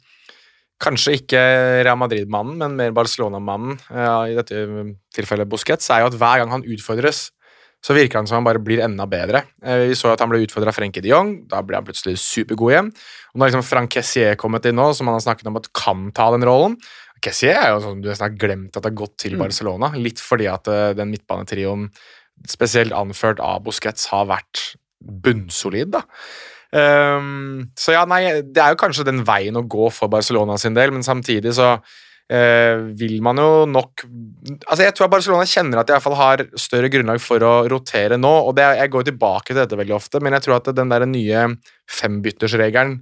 Kanskje ikke Real Madrid-mannen, men mer Barcelona-mannen, ja, i dette tilfellet Busquets, er jo at hver gang han utfordres, så virker han som han bare blir enda bedre. Eh, Vi så at han ble utfordra av Frenkie de Jong, da ble han plutselig supergod igjen. Og nå har liksom Frank Kessier kommet inn nå, som han har snakket om at kan ta den rollen. Kessier er jo sånn du nesten har glemt at det har gått til Barcelona, litt fordi at eh, den midtbanetrioen, spesielt anført av Busquets, har vært bunnsolid, da. Um, så ja, nei, det er jo kanskje den veien å gå for Barcelona sin del, men samtidig så uh, vil man jo nok Altså, jeg tror Barcelona kjenner at de i hvert fall har større grunnlag for å rotere nå, og det, jeg går tilbake til dette veldig ofte, men jeg tror at den der nye fembyttersregelen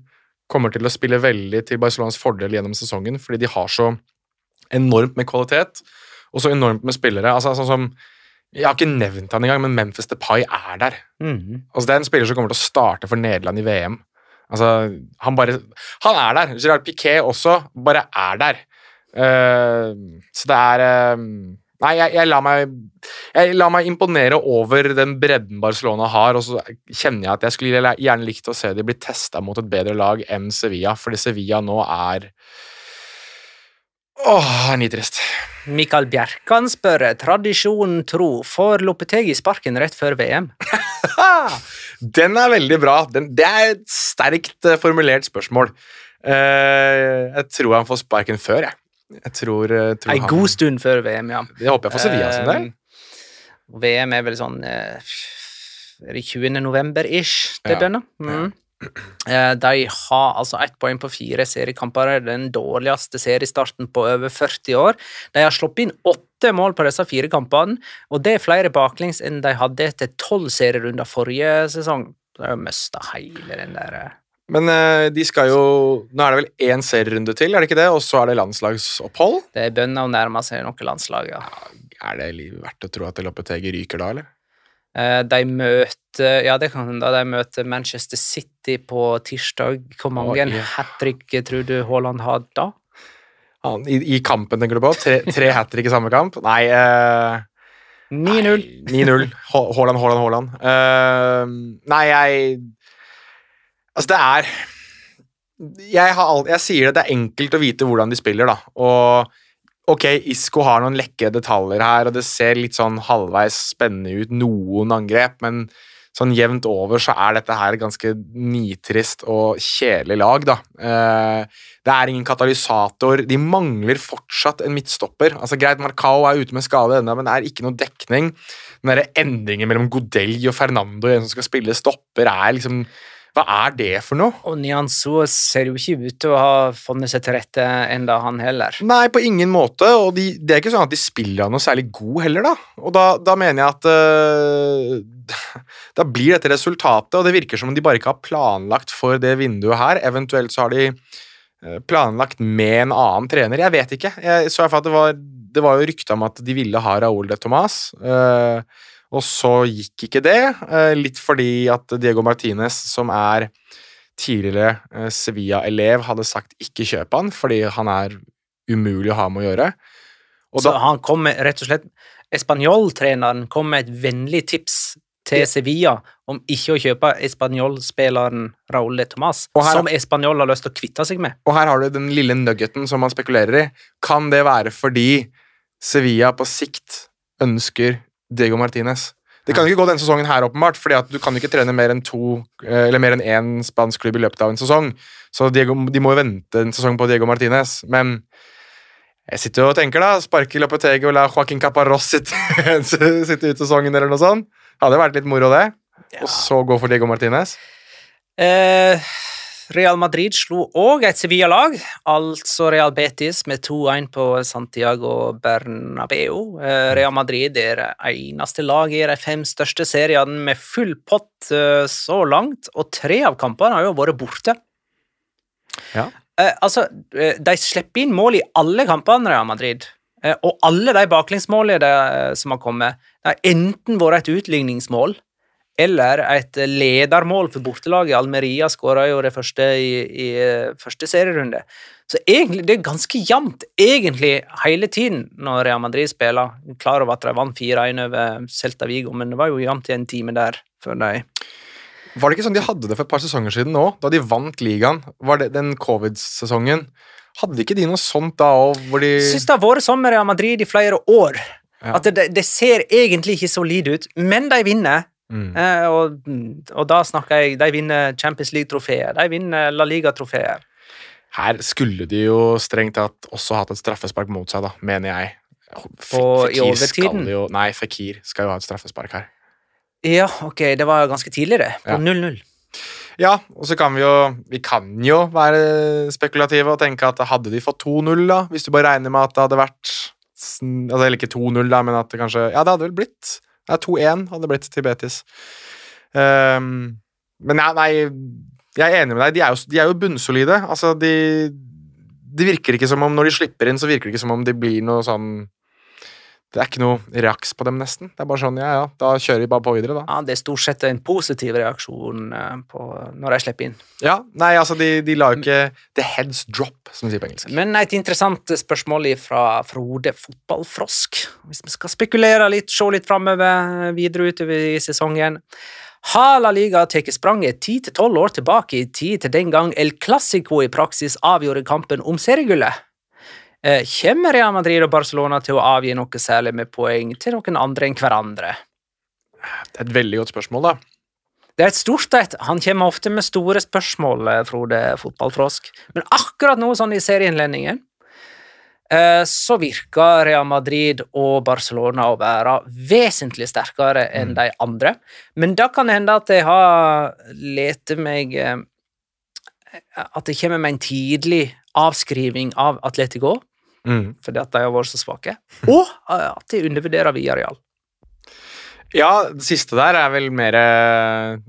kommer til å spille veldig til Barcelonas fordel gjennom sesongen, fordi de har så enormt med kvalitet, og så enormt med spillere. altså sånn som Jeg har ikke nevnt han engang, men Memphis Depay er der. Mm. Altså, det er en spiller som kommer til å starte for Nederland i VM. Altså, han bare Han er der! Gerard Piquet også bare er der. Uh, så det er uh, Nei, jeg, jeg, lar meg, jeg lar meg imponere over den bredden Barcelona har, og så kjenner jeg at jeg skulle gjerne likt å se de bli testa mot et bedre lag enn Sevilla, fordi Sevilla nå er Åh, er nitrist. Mikael Bjerkan spør tradisjonen tro får Lopetegi sparken rett før VM. Den er veldig bra. Den, det er et sterkt eh, formulert spørsmål. Uh, jeg tror han får sparken før, jeg. Jeg tror, uh, tror en han- god stund før VM, ja. Det håper jeg for Sevilla sin del. VM er vel sånn uh, Er det 20. november-ish det Ja. begynner? Mm. Eh, De har altså ett poeng på fire seriekamper, den dårligste seriestarten på over 40 år. De har sluppet inn åtte mål på disse fire kampene, og det er flere baklengs enn de hadde etter tolv serierunder forrige sesong. De har mista hele den der eh, Men eh, de skal jo Nå er det vel én serierunde til, er det ikke det? Og så er det landslagsopphold. Det er bønner å nærme seg noe landslag, ja. Er det livet verdt å tro at Lopetegi ryker da, eller? Eh, De møter Ja, det kan da, De møter Manchester City på tirsdag. Hvor mange Oi. hat trick tror du Haaland har da? I, I kampen, tenker du på? Tre, tre hat trick i samme kamp? Nei eh, 9-0. 9-0. Haaland, Haaland, Haaland. Uh, nei, jeg Altså, det er jeg, har jeg sier det, det er enkelt å vite hvordan de spiller, da. Og ok, Isco har noen lekke detaljer her, og det ser litt sånn halvveis spennende ut, noen angrep, men sånn jevnt over så er dette her ganske nitrist og kjedelig lag, da. Eh, det er ingen katalysator. De mangler fortsatt en midtstopper. Altså Greit, Marcao er ute med skade ennå, men det er ikke noe dekning. Den derre endringen mellom Godelj og Fernando, en som skal spille stopper, er liksom Hva er det for noe? Og Nianzo ser jo ikke ut til å ha funnet seg til rette enda, han heller. Nei, på ingen måte. Og de, det er ikke sånn at de spiller noe særlig god heller, da. Og da, da mener jeg at uh, Da blir dette resultatet, og det virker som om de bare ikke har planlagt for det vinduet her. Eventuelt så har de øh, planlagt med en annen trener. Jeg vet ikke. Jeg så i hvert fall at det var, det var jo rykte om at de ville ha Raúl de Tomàs. øh, og så gikk ikke det, øh, litt fordi at Diego Martinez, som er tidligere eh, Sevilla-elev, hadde sagt ikke kjøp han, fordi han er umulig å ha med å gjøre. Og Så da, han kom med, rett og slett Espanol-treneren kom med et vennlig tips til. Sevilla om ikke å kjøpe Espanol-spilleren Raúl de Tomàs, som Espanol har lyst til å kvitte seg med. og her har du den lille nuggeten som man spekulerer i. Kan det være fordi Sevilla på sikt ønsker Diego Martinez? Det kan ikke gå denne sesongen her, åpenbart, fordi at du kan ikke trene mer enn to, eh, eller mer enn én spansk klubb i løpet av en sesong. Så Diego, de må jo vente en sesong på Diego Martinez. Men jeg sitter jo og tenker, da. Sparke Lopetegi og la Joaquin Caparros sitte, sitte ut sesongen, eller noe sånt. Hadde vært litt moro, det. Og så gå for Diego Martinez. Eh, Real Madrid slo òg et Sevilla-lag, altså Real Betis, med 2-1 på Santiago Bernabeu. Eh, Real Madrid er det eneste laget i de fem største seriene med full pott eh, så langt, og tre av kampene har jo vært borte. Ja. Eh, altså, de slipper inn mål i alle kampene, Real Madrid. Eh, og alle de baklengsmålene som har kommet, det har enten vært et utligningsmål eller et ledermål for bortelaget. Almeria skåra jo det første i, i eh, første serierunde. Så egentlig, det er ganske jevnt, egentlig, hele tiden når Real Madrid spiller. Klar over at de vant 4-1 over Celta Vigo, men det var jo jevnt i en time der før de Var det ikke sånn de hadde det for et par sesonger siden òg, da de vant ligaen? Var det den covid-sesongen? Hadde ikke de noe sånt da òg, hvor de syns det har vært sånn med Real Madrid i flere år. Ja. At det, det ser egentlig ikke solid ut, men de vinner. Mm. Eh, og, og da snakker jeg De vinner Champions League-trofeer, de vinner La Liga-trofeer. Her skulle de jo strengt tatt også hatt et straffespark mot seg, da, mener jeg. F- Og i Fekir overtiden? skal jo Nei, Fikir skal jo ha et straffespark her. Ja, ok, det var ganske tidlig, det. På 0-0. Ja, og så kan vi jo Vi kan jo være spekulative og tenke at hadde de fått 2-0, da, hvis du bare regner med at det hadde vært altså, Eller ikke 2-0, da, men at det kanskje Ja, det hadde vel blitt ja, 2-1 hadde blitt til Betis. Um, men ja, nei, jeg er enig med deg. De er jo, de er jo bunnsolide. Altså, de Det virker ikke som om når de slipper inn, så virker det ikke som om de blir noe sånn Det er ikke noe reaks på dem, nesten. Det er bare sånn, ja ja, da kjører vi bare på videre, da. Ja, det er stort sett en positiv reaksjon eh, på når de slipper inn. Ja, nei, altså, de, de lar jo ikke The heads drop, som de sier på engelsk. Men et interessant spørsmål fra Frode Fotballfrosk. Hvis vi skal spekulere litt, se litt framover videre utover i sesongen. Har La Liga tatt spranget 10-12 år tilbake i tid til den gang El Clásico i praksis avgjorde kampen om seriegullet? Eh, Kommer Real Madrid og Barcelona til å avgi noe særlig med poeng til noen andre enn hverandre? Det er et veldig godt spørsmål, da. Det er et stort et. Han kommer ofte med store spørsmål, eh, Frode Fotballfrosk. Men akkurat nå, sånn i serieinnledningen, eh, så virker Real Madrid og Barcelona å være vesentlig sterkere enn de andre. Men da kan det hende at jeg har lett meg At det kommer med en tidlig avskriving av Atletico, Mm. fordi at de har vært så svake. Og eh, at de undervurderer Viareal. Ja, det siste der er vel mer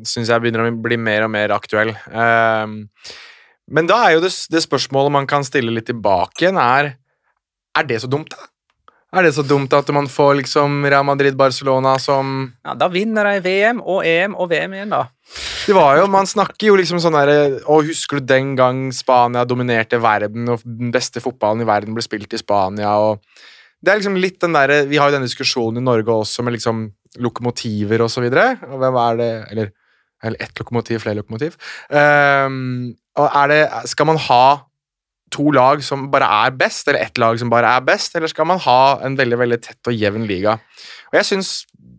Syns jeg begynner å bli mer og mer aktuell. Ehm, men da er jo det, det spørsmålet man kan stille litt tilbake igjen, er Er det så dumt, da? Er det så dumt at man får liksom Real Madrid-Barcelona som Ja, Da vinner de VM og EM og VM igjen, da. Det var jo, Man snakker jo liksom sånn derre Å, husker du den gang Spania dominerte verden, og den beste fotballen i verden ble spilt i Spania, og Det er liksom litt den derre Vi har jo denne diskusjonen i Norge også med liksom lokomotiver og så videre. Og hvem er det Eller, eller ett lokomotiv, flere lokomotiv. Um, og er det Skal man ha to lag som bare er best, eller ett lag som bare er best, eller skal man ha en veldig veldig tett og jevn liga? Og jeg syns,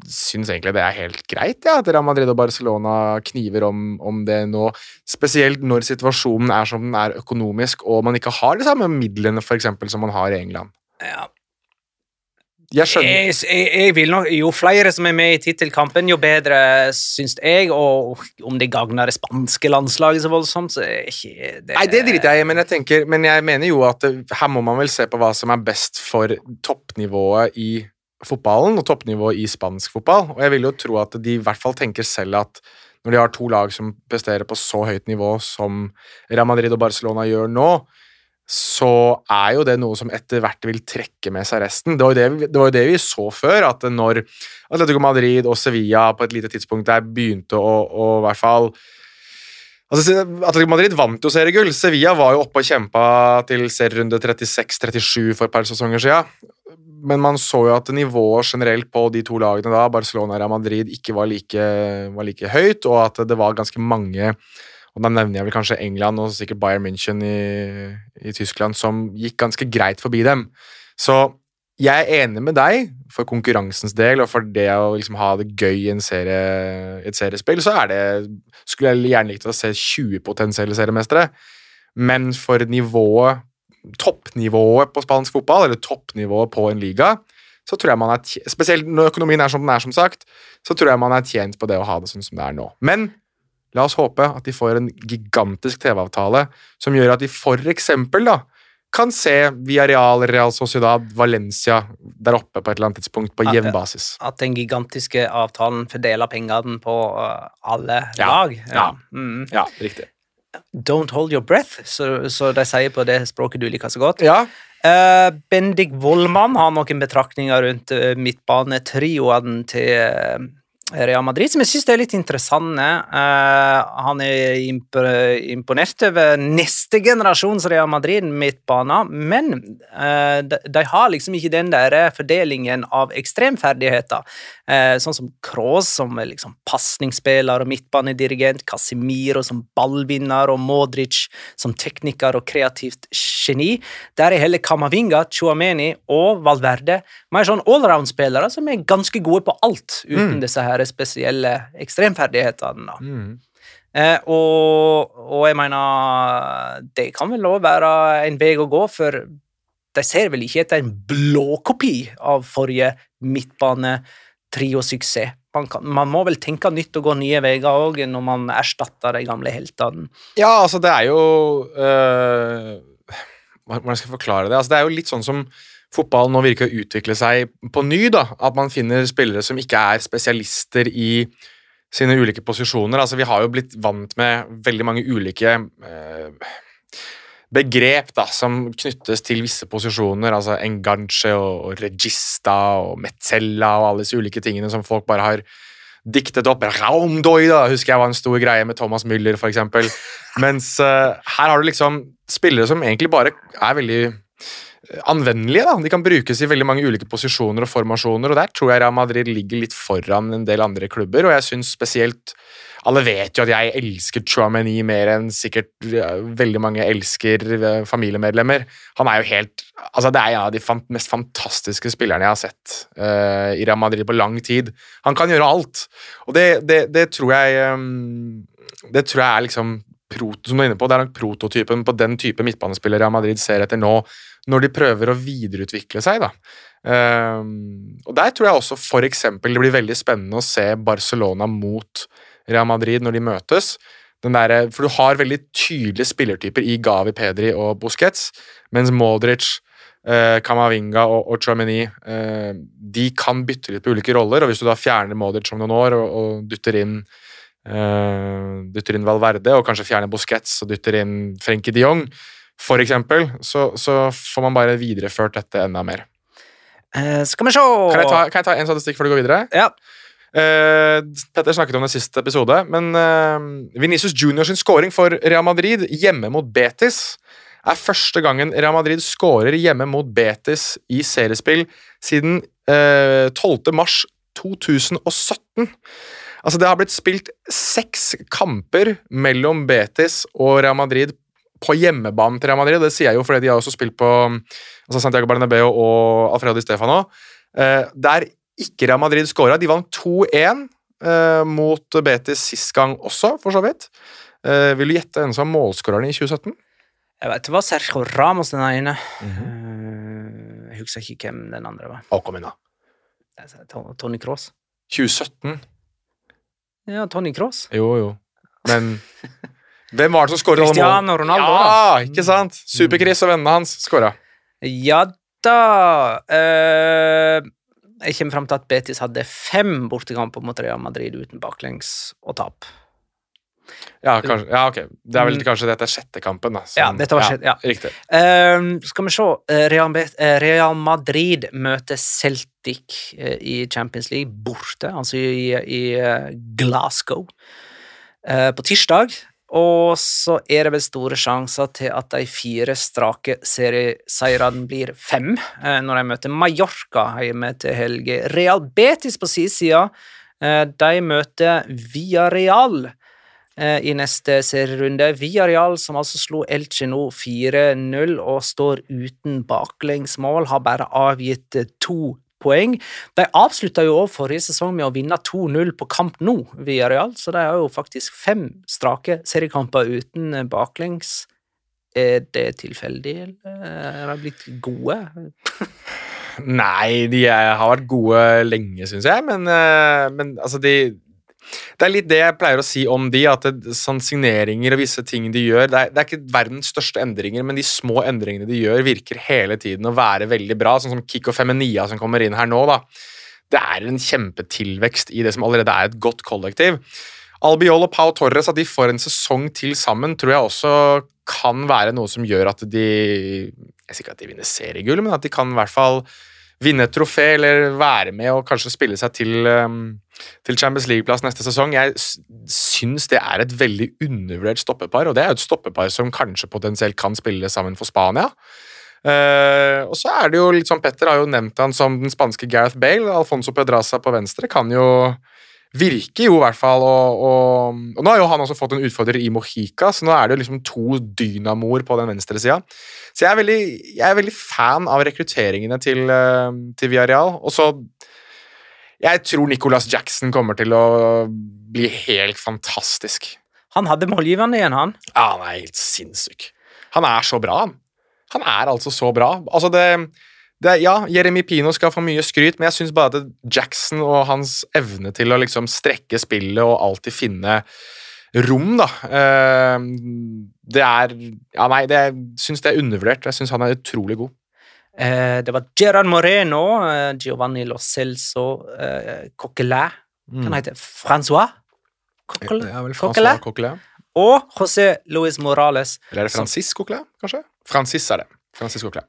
syns egentlig det er helt greit ja, at Real Madrid og Barcelona kniver om, om det nå, spesielt når situasjonen er som den er økonomisk, og man ikke har de samme midlene for eksempel, som man har i England. Ja. Jeg skjønner Jeg, jeg, jeg vil nok, Jo flere som er med i tittelkampen, jo bedre, syns jeg. Og om det gagner det spanske landslaget så voldsomt, så er ikke det Nei, det driter jeg i, men jeg, tenker, men jeg mener jo at her må man vel se på hva som er best for toppnivået i fotballen og toppnivået i spansk fotball. Og jeg vil jo tro at de i hvert fall tenker selv at når de har to lag som presterer på så høyt nivå som Real Madrid og Barcelona gjør nå, så er jo det noe som etter hvert vil trekke med seg resten. Det var jo det, det, var jo det vi så før, at når Atletico Madrid og Sevilla på et lite tidspunkt der begynte å, å i hvert fall Altså, Atletico Madrid vant jo seriegull. Sevilla var jo oppe og kjempa til serierunde 36-37 for et par sesonger siden. Men man så jo at nivået generelt på de to lagene da, Barcelona og Madrid, ikke var like, var like høyt, og at det var ganske mange og Da nevner jeg vel kanskje England og sikkert Bayern München i, i Tyskland, som gikk ganske greit forbi dem. Så jeg er enig med deg for konkurransens del, og for det å liksom ha det gøy i serie, et seriespill, så er det Skulle jeg gjerne likt å se 20 potensielle seriemestere, men for nivået Toppnivået på spansk fotball, eller toppnivået på en liga, så tror jeg man er tjent, Spesielt når økonomien er som den er, som sagt, så tror jeg man er tjent på det å ha det sånn som det er nå. Men la oss håpe at de får en gigantisk TV-avtale som gjør at de eksempel da, kan se Villarreal, Real Sociedad, Valencia der oppe på et eller annet tidspunkt på jevn basis. At den gigantiske avtalen fordeler pengene på uh, alle Ja, lag. ja. Mm. Ja, riktig. Don't hold your breath, så, så de sier på det språket du liker så godt. Ja, Uh, Bendik Wollmann har noen betraktninger rundt midtbanetrioene midtbanetrioen til Real Madrid, som jeg syns er litt interessante. Uh, han er imp imponert over neste generasjons Real Madrid midtbane, men uh, de, de har liksom ikke den der fordelingen av ekstremferdigheter. Uh, sånn som Kroos, som er liksom pasningsspiller og midtbanedirigent, Casimiro som ballvinner og Modric som tekniker og kreativt geni. Der er heller Kamavinga, Chuameni og Valverde mer sånn allround-spillere som er ganske gode på alt, uten disse her spesielle ekstremferdighetene. Mm. Eh, og, og jeg mener Det kan vel òg være en vei å gå, for de ser vel ikke etter en blåkopi av forrige midtbane-trio-suksess. Man, kan- man må vel tenke nytt og gå nye veier òg når man erstatter de gamle heltene. Ja, altså det er jo øh, Hvordan skal jeg forklare det? Altså, det er jo litt sånn som fotballen nå virker å utvikle seg på ny. da, At man finner spillere som ikke er spesialister i sine ulike posisjoner. Altså, Vi har jo blitt vant med veldig mange ulike eh, begrep da, som knyttes til visse posisjoner. altså Enganche og, regista og metzella og alle disse ulike tingene som folk bare har diktet opp. Raumdoi, da, husker jeg var en stor greie med Thomas Müller, eksempel. Mens eh, her har du liksom spillere som egentlig bare er veldig anvendelige. da. De kan brukes i veldig mange ulike posisjoner og formasjoner, og der tror jeg Real Madrid ligger litt foran en del andre klubber, og jeg synes spesielt alle vet jo at jeg elsker Chouameni mer enn sikkert veldig mange elsker eh, familiemedlemmer. Han er jo helt altså Det er en av de mest fantastiske spillerne jeg har sett uh, i Real Madrid på lang tid. Han kan gjøre alt, og det, det, det tror jeg um, Det tror jeg er liksom som du er inne på, det er nok prototypen på den type midtbanespiller Real Madrid ser etter nå, når de prøver å videreutvikle seg. da. Um, og Der tror jeg også for eksempel det blir veldig spennende å se Barcelona mot Real Madrid når de møtes. Der, for du har veldig tydelige spillertyper i Gavi, Pedri og Busquets, mens Modric, eh, Kamavinga og, og Chouameni eh, de kan bytte litt på ulike roller, og hvis du da fjerner Modric om noen år og, og dytter inn eh, dytter inn Valverde, og kanskje fjerner Busquets og dytter inn Frenkie de Jong, for eksempel, så, så får man bare videreført dette enda mer. Eh, skal vi se Kan jeg, ta, kan jeg ta en statistikk før du går videre? Ja. Eh, Petter snakket om det siste episode, men eh, Venicius Junior sin scoring for Real Madrid hjemme mot Betis er første gangen Real Madrid scorer hjemme mot Betis i seriespill siden eh, 12. mars 2017. Altså, det har blitt spilt seks kamper mellom Betis og Real Madrid på hjemmebanen til Real Madrid. Det sier jeg jo fordi de har også spilt på altså Santiago Bernabeu og Alfredo Di Stefano. Eh, der ikke Real Madrid scora. De vant 2-1 eh, mot Betis sist gang også, for så vidt. Eh, vil du gjette hvem som var målskåreren i 2017? Jeg vet det var Sergio Ramos den ene. Eh, jeg husker ikke hvem den andre var. Å, kom inn, da. Tony Cross. 2017? Ja, Tony Cross. Jo, jo. Men hvem var det som skåra alle målene? Ronaldo, Ja, ikke sant? Super-Chris og vennene hans skåra. Ja da uh, Jeg kommer fram til at Betis hadde fem bortekamper mot Real Madrid uten baklengs og tap. Ja, kanskje. ja, ok. Det er vel kanskje dette er sjette kampen, da. som- Ja, dette var sjette, ja. Riktig. Eh, skal vi se eh, Real, Real Madrid møter Celtic i Champions League borte, altså i, i Glasgow, Uh, på tirsdag. Og så er det vel store sjanser til at de fire strake serieseirene blir fem eh, når de møter Mallorca hjemme til helge. Real Betis på sin side, eh, de møter Villarreal Real i neste serierunde. Villarreal, som altså slo Elche nå 4-0 og står uten baklengsmål, har bare avgitt eh, to poeng. De avslutta jo også forrige sesong med å vinne 2-0 på kamp nå, Villarreal, så de har jo faktisk fem strake seriekamper uten eh, baklengs. Er det tilfeldig, eller er de blitt gode? Nei, de har vært gode lenge, syns jeg, men, eh, men altså de Det er litt det jeg pleier å si om de, at det, sånn signeringer og visse ting de gjør det er, det er ikke verdens største endringer, men de små endringene de gjør, virker hele tiden å være veldig bra, sånn som Kikko Feminia som kommer inn her nå, da. Det er en kjempetilvekst i det som allerede er et godt kollektiv. Albiol og Pau Torres, at de får en sesong til sammen, tror jeg også kan være noe som gjør at de Jeg sier ikke at de vinner seriegull, men at de kan i hvert fall vinne et trofé eller være med og kanskje spille seg til, um, til Champions League-plass neste sesong. Jeg syns det er et veldig undervurdert stoppepar, og det er jo et stoppepar som kanskje potensielt kan spille sammen for Spania. Uh, og så er det jo litt sånn, Petter har jo nevnt han som den spanske Gareth Bale. Alfonso Pedraza på venstre kan jo virke jo i hvert fall, og, og, og nå har jo han også fått en utfordrer i Mojica, så nå er det jo liksom to dynamoer på den venstre sida. Så jeg er, veldig, jeg er veldig fan av rekrutteringene til, eh, til Villarreal. Og så Jeg tror Nicholas Jackson kommer til å bli helt fantastisk. Han hadde målgivende igjen, han. Ja, han er helt sinnssyk. Han er så bra, han. Han er altså så bra. Altså, det, det Ja, Jeremy Pino skal få mye skryt, men jeg syns bare at Jackson og hans evne til å liksom strekke spillet og alltid finne rom, da eh, Det er Ja, nei, det, jeg syns det er undervurdert. Jeg syns han er utrolig god. Eh, det var Gerard Moreno, eh, Giovanni Lo Celso, Coquelin Hva han heter Francois? Coquelin? Det er vel? Francois Coquelin. Og José Luis Morales. Eller er det Francis Coquelin, kanskje? Francis er det. Francis Coquelin.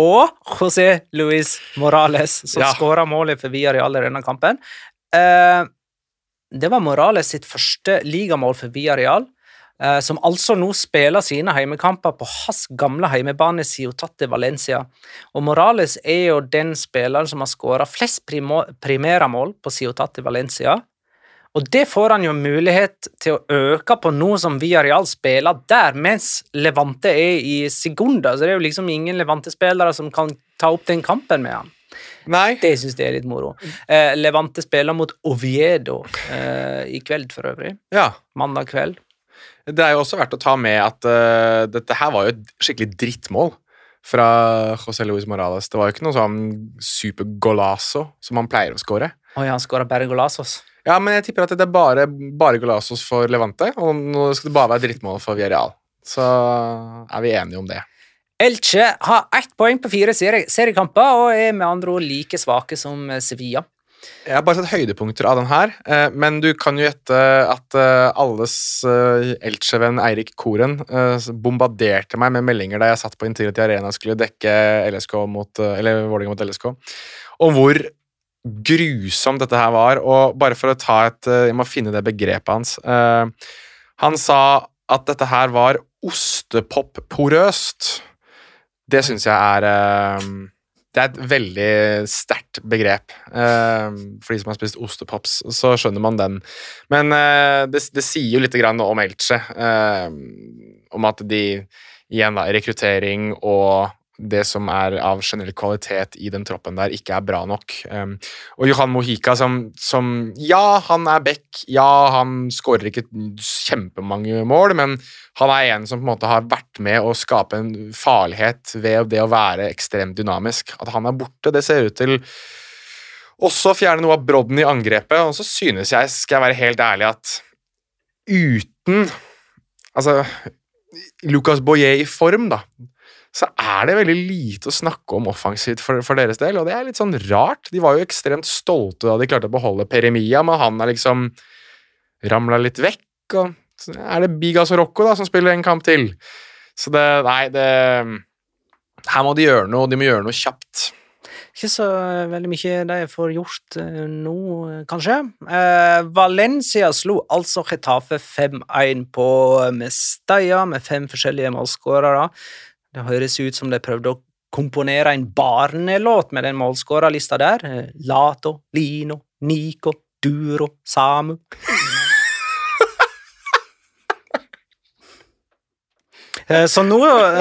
Og José Luis Morales, som Ja. skåra målet for Villarreal i denne kampen. Eh, det var Morales sitt første ligamål for Villarreal, eh, som altså nå spiller sine heimekamper på hans gamle heimebane Ciutate Valencia. Og Morales er jo den spilleren som har skåra flest primæramål på Ciutate Valencia. Og det får han jo mulighet til å øke på nå som Villarreal spiller der, mens Levante er i Segunda. Så det er jo liksom ingen Levante-spillere som kan ta opp den kampen med han. Nei. Det syns jeg er litt moro. Eh, Levante spiller mot Oviedo eh, i kveld, for øvrig. Ja. Mandag kveld. Det er jo også verdt å ta med at uh, dette her var jo et skikkelig drittmål fra José Luis Morales. Det var jo ikke noe sånn super golazo som han pleier å score. Oi, han skåra bare Golazos. Ja, men jeg tipper at det er bare, bare Golasos for Levante, og nå skal det bare være drittmål for Villarreal. Så er vi enige om det. Elche har ett poeng på fire serie seriekamper og er med andre ord like svake som eh, Sevilla. Jeg har bare sett høydepunkter av den her, eh, men du kan jo gjette at eh, alles Elche-venn Eirik Koren bombarderte meg med meldinger da jeg satt på Intility Arena og skulle dekke LSK mot, eller Vålerenga mot LSK, om hvor grusomt dette her var. Og bare for å ta et eh, Jeg må finne det begrepet hans. Eh, han sa at dette her var ostepop-porøst. Det syns jeg er eh, Det er et veldig sterkt begrep. For de som har spist ostepops, så skjønner man den. Men det, det sier jo litt om Elche. om at de igjen da, rekruttering og det som er av generell kvalitet i den troppen der, ikke er bra nok. Um, og Johan Mohika som, som Ja, han er back. Ja, han skårer ikke kjempemange mål, men han er en som på en måte har vært med å skape en farlighet ved det å være ekstremt dynamisk. At han er borte, det ser ut til også å fjerne noe av brodden i angrepet. Og så synes jeg, skal jeg være helt ærlig, at uten Altså Lucas Boyer i form, da, så er det veldig lite å snakke om offensivt for, for, deres del, og det er litt sånn rart. De var jo ekstremt stolte da de klarte å beholde Peremia, men han har liksom ramla litt vekk, og så er det Bigas og Rocco da, som spiller en kamp til. Så det Nei, det Her må de gjøre noe, de må gjøre noe kjapt. Ikke så veldig mye de får gjort uh, nå, kanskje. Eh, Valencia slo altså Getafe 5-1 på Mestalla med fem forskjellige målskårere. Det høres ut som de prøvde å komponere en barnelåt med den målskårerlista der. Uh, Lato, Lino, Nico, Duro, Samu. Så nå,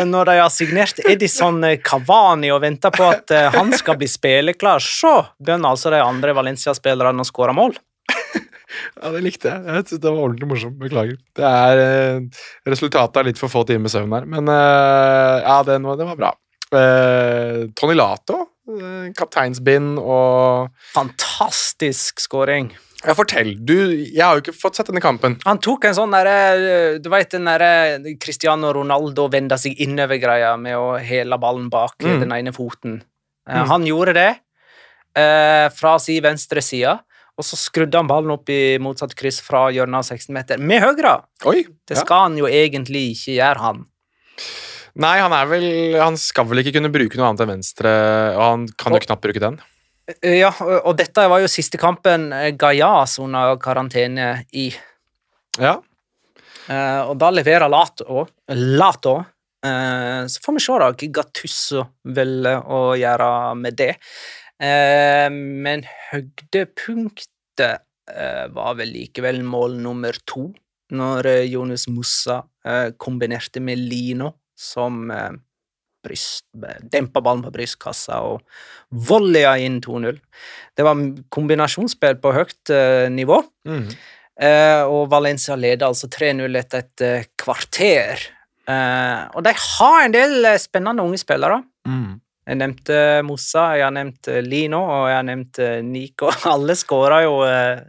når de har signert Edison Cavani og venter på at han skal bli spilleklar, så begynner altså de andre Valencia-spillerne å skåre mål. Ja, det likte jeg. Jeg synes Det var ordentlig morsomt. Beklager. Det er eh, Resultatet er litt for få timer søvn her, men eh, ja, den var, den var bra. Eh, Tony Lato, eh, kapteinsbind og Fantastisk skåring. Ja, fortell. Du, jeg har jo ikke fått sett denne kampen. Han tok en sånn derre Du veit den derre Cristiano Ronaldo venda seg innover-greia med å hele ballen bak Mm. den ene foten. Mm. Han gjorde det eh, fra si venstre side, og så skrudde han ballen opp i motsatt kryss fra hjørnet av 16 meter med høyre. Oi! Det ja. skal han jo egentlig ikke gjøre, han. Nei, han er vel Han skal vel ikke kunne bruke noe annet enn venstre, og han kan jo Og- knapt bruke den. Eh, Ja, og og dette var jo siste kampen Gajas under karantene i. Ja. Uh, og da leverer Lato. Lato. Uh, så får vi se da hva Gattusso velger å gjøre med det. Eh, men høydepunktet eh, var vel likevel mål nummer to, når eh, Jonas Mussa eh, kombinerte med Lino, som eh, bryst, dempa ballen på brystkassa og volleya inn 2-0. Det var kombinasjonsspill på høyt eh, nivå. Mm. Eh, og Valencia leder altså 3-0 etter et kvarter. Eh, og de har en del spennende unge spillere. Mm. Jeg nevnte Mossa, jeg har nevnt eh, Lino og jeg har nevnt eh, Nico. Alle skåra jo eh,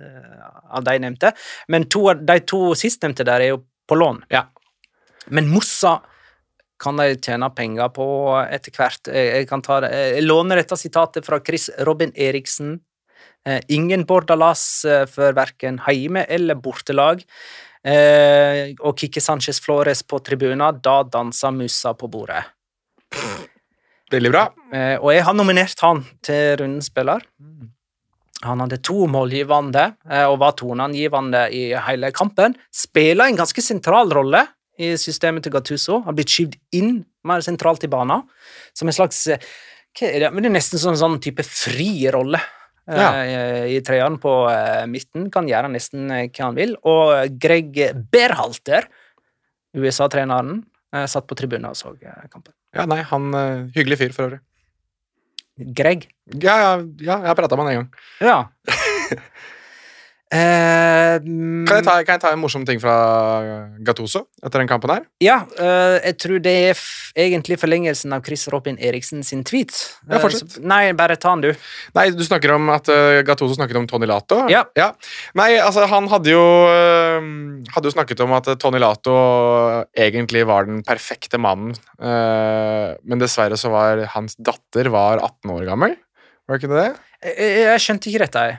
av de nevnte, men to, de to sistnevnte der er jo på lån. Ja. Men Mossa kan de tjene penger på etter hvert. Jeg, kan ta det. Jeg låner dette sitatet fra Chris Robin Eriksen. Ingen Bordalas for verken heime- eller bortelag. Og Kikki Sanchez Flores på tribunen. Da danser musa på bordet. Veldig bra. Eh, og jeg har nominert han til rundens spiller. Han hadde to målgivende eh, og var toneangivende i hele kampen. Spiller en ganske sentral rolle i systemet til Gattuso. Har blitt skyvd inn mer sentralt i banen. Som en slags eh, hva er det? Men det er nesten sånn, sånn type fri rolle. Ja. I treeren på midten. Kan gjøre nesten hva han vil. Og Greg Berhalter, USA-treneren, satt på tribunen og så kampen. Ja, nei, han eh, Hyggelig fyr, for øvrig. Greg? Ja, ja, ja jeg prata med han en gang. Ja. Eh, mm, Kan jeg, ta, kan jeg ta en morsom ting fra Gattuso etter den kampen her? Ja, uh, jeg tror det er egentlig forlengelsen av Chris Robin Eriksen sin tweet. Ja, Eh, fortsett. så- nei, bare ta den, du. Nei, du snakker om at uh, Gattuso snakket om Tony Lato? Ja. Nei, altså, han hadde jo eh, Hadde jo snakket om at eh, Tony Lato egentlig var den perfekte mannen. eh, men dessverre så var hans datter var 18 år gammel. Var det ikke det? Jeg, jeg skjønte ikke dette. jeg.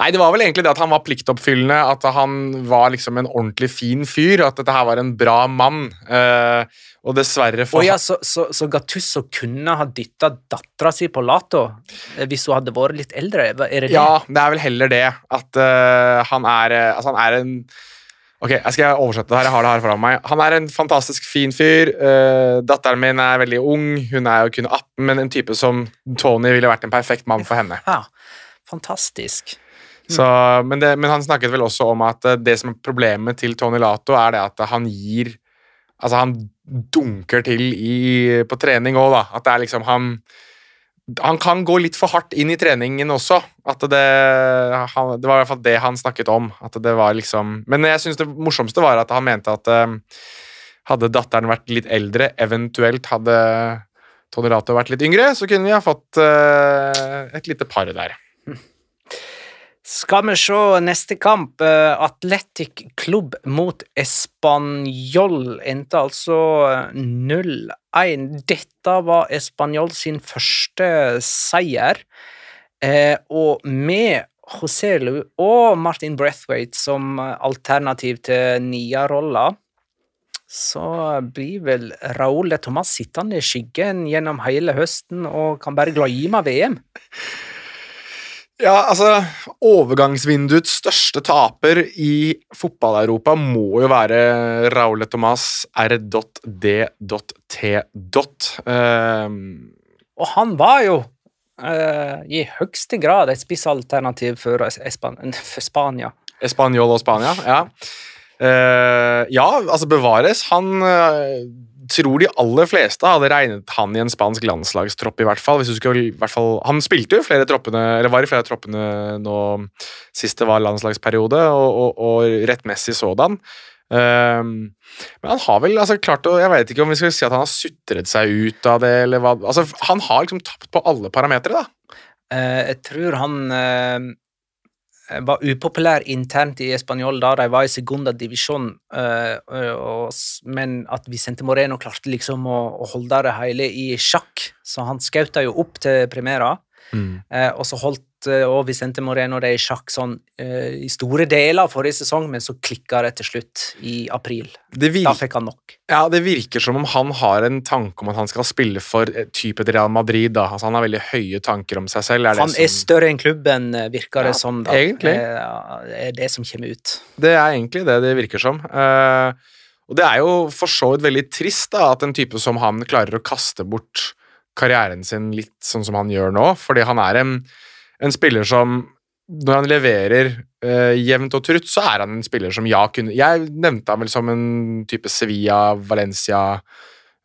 Nei, det var vel egentlig det at han var pliktoppfyllende, at han var liksom en ordentlig fin fyr, at dette her var en bra mann. Uh, og dessverre for oh, ja, så, så, så Gattusso kunne ha dytta dattera si på Lato eh, hvis hun hadde vært litt eldre? Er det det? Ja, det er vel heller det. At uh, han er Altså, han er en Ok, jeg skal oversette det her. Jeg har det her foran meg. Han er en fantastisk fin fyr. Uh, datteren min er veldig ung. Hun er jo kun 18, men en type som Tony ville vært en perfekt mann for henne. Ja, fantastisk. Så, men, det, men han snakket vel også om at eh, det som er problemet til Tony Lato, er det at han gir Altså, han dunker til i, på trening òg, da. At det er liksom han Han kan gå litt for hardt inn i treningen også. At det han, Det var i hvert fall det han snakket om. At det var liksom Men jeg syns det morsomste var at han mente at eh, hadde datteren vært litt eldre, eventuelt hadde Tony Lato vært litt yngre, så kunne vi ha fått uh, et lite par der. Skal vi se neste kamp. Athletic Atletic Klubb mot Español endte altså 0-1. Dette var Español sin første seier. Eh, og med Joselu og Martin Brethwaite som alternativ til Nia-rolla, så blir vel Raúl de Tomàs sittende i skyggen gjennom hele høsten og kan bare glemme VM. Ja, altså Overgangsvinduets største taper i fotball-Europa må jo være Raúl Thomas R.D.T. Uh, Og han var jo uh, i høyeste grad et spissalternativ for, Espan for Spania. Español og Spania, ja. Uh, ja, altså bevares. Han eh, tror de aller fleste hadde regnet han i en spansk landslagstropp, i hvert fall. Hvis du skulle, i hvert fall han spilte jo flere troppene, eller var i flere av troppene nå sist det var landslagsperiode, og, og, og rettmessig sådan. Um, men han har vel altså klart å Jeg vet ikke om vi skal si at han har sutret seg ut av det, eller hva altså, Han har liksom tapt på alle parametere, da. Uh, jeg tror han eh, var upopulær internt i Español da de var i segunda divisjon, eh, s- men at Vicente Moreno klarte liksom å, holde det hele i sjakk, så han skjøt jo opp til Primera. Mm. og så holdt eh, og Vicente Moreno det i sjakk sånn eh, i store deler av forrige sesong, men så klikka det til slutt i april. Da fikk han nok. ja, det virker som om han har en tanke om at han skal spille for typet type Real Madrid. da. Altså, han har veldig høye tanker om seg selv. Er det Han er større enn klubben, eh, virker det Ja, som. da. egentlig. Eh, Det er det som kommer ut. Det er egentlig det det virker som. Eh, og det er jo for så vidt veldig trist da, at en type som han klarer å kaste bort karrieren sin litt sånn som han gjør nå, fordi han er en, en spiller som når han leverer eh, jevnt og trutt, så er han en spiller som ja kunne Jeg nevnte han vel som en type Sevilla, Valencia,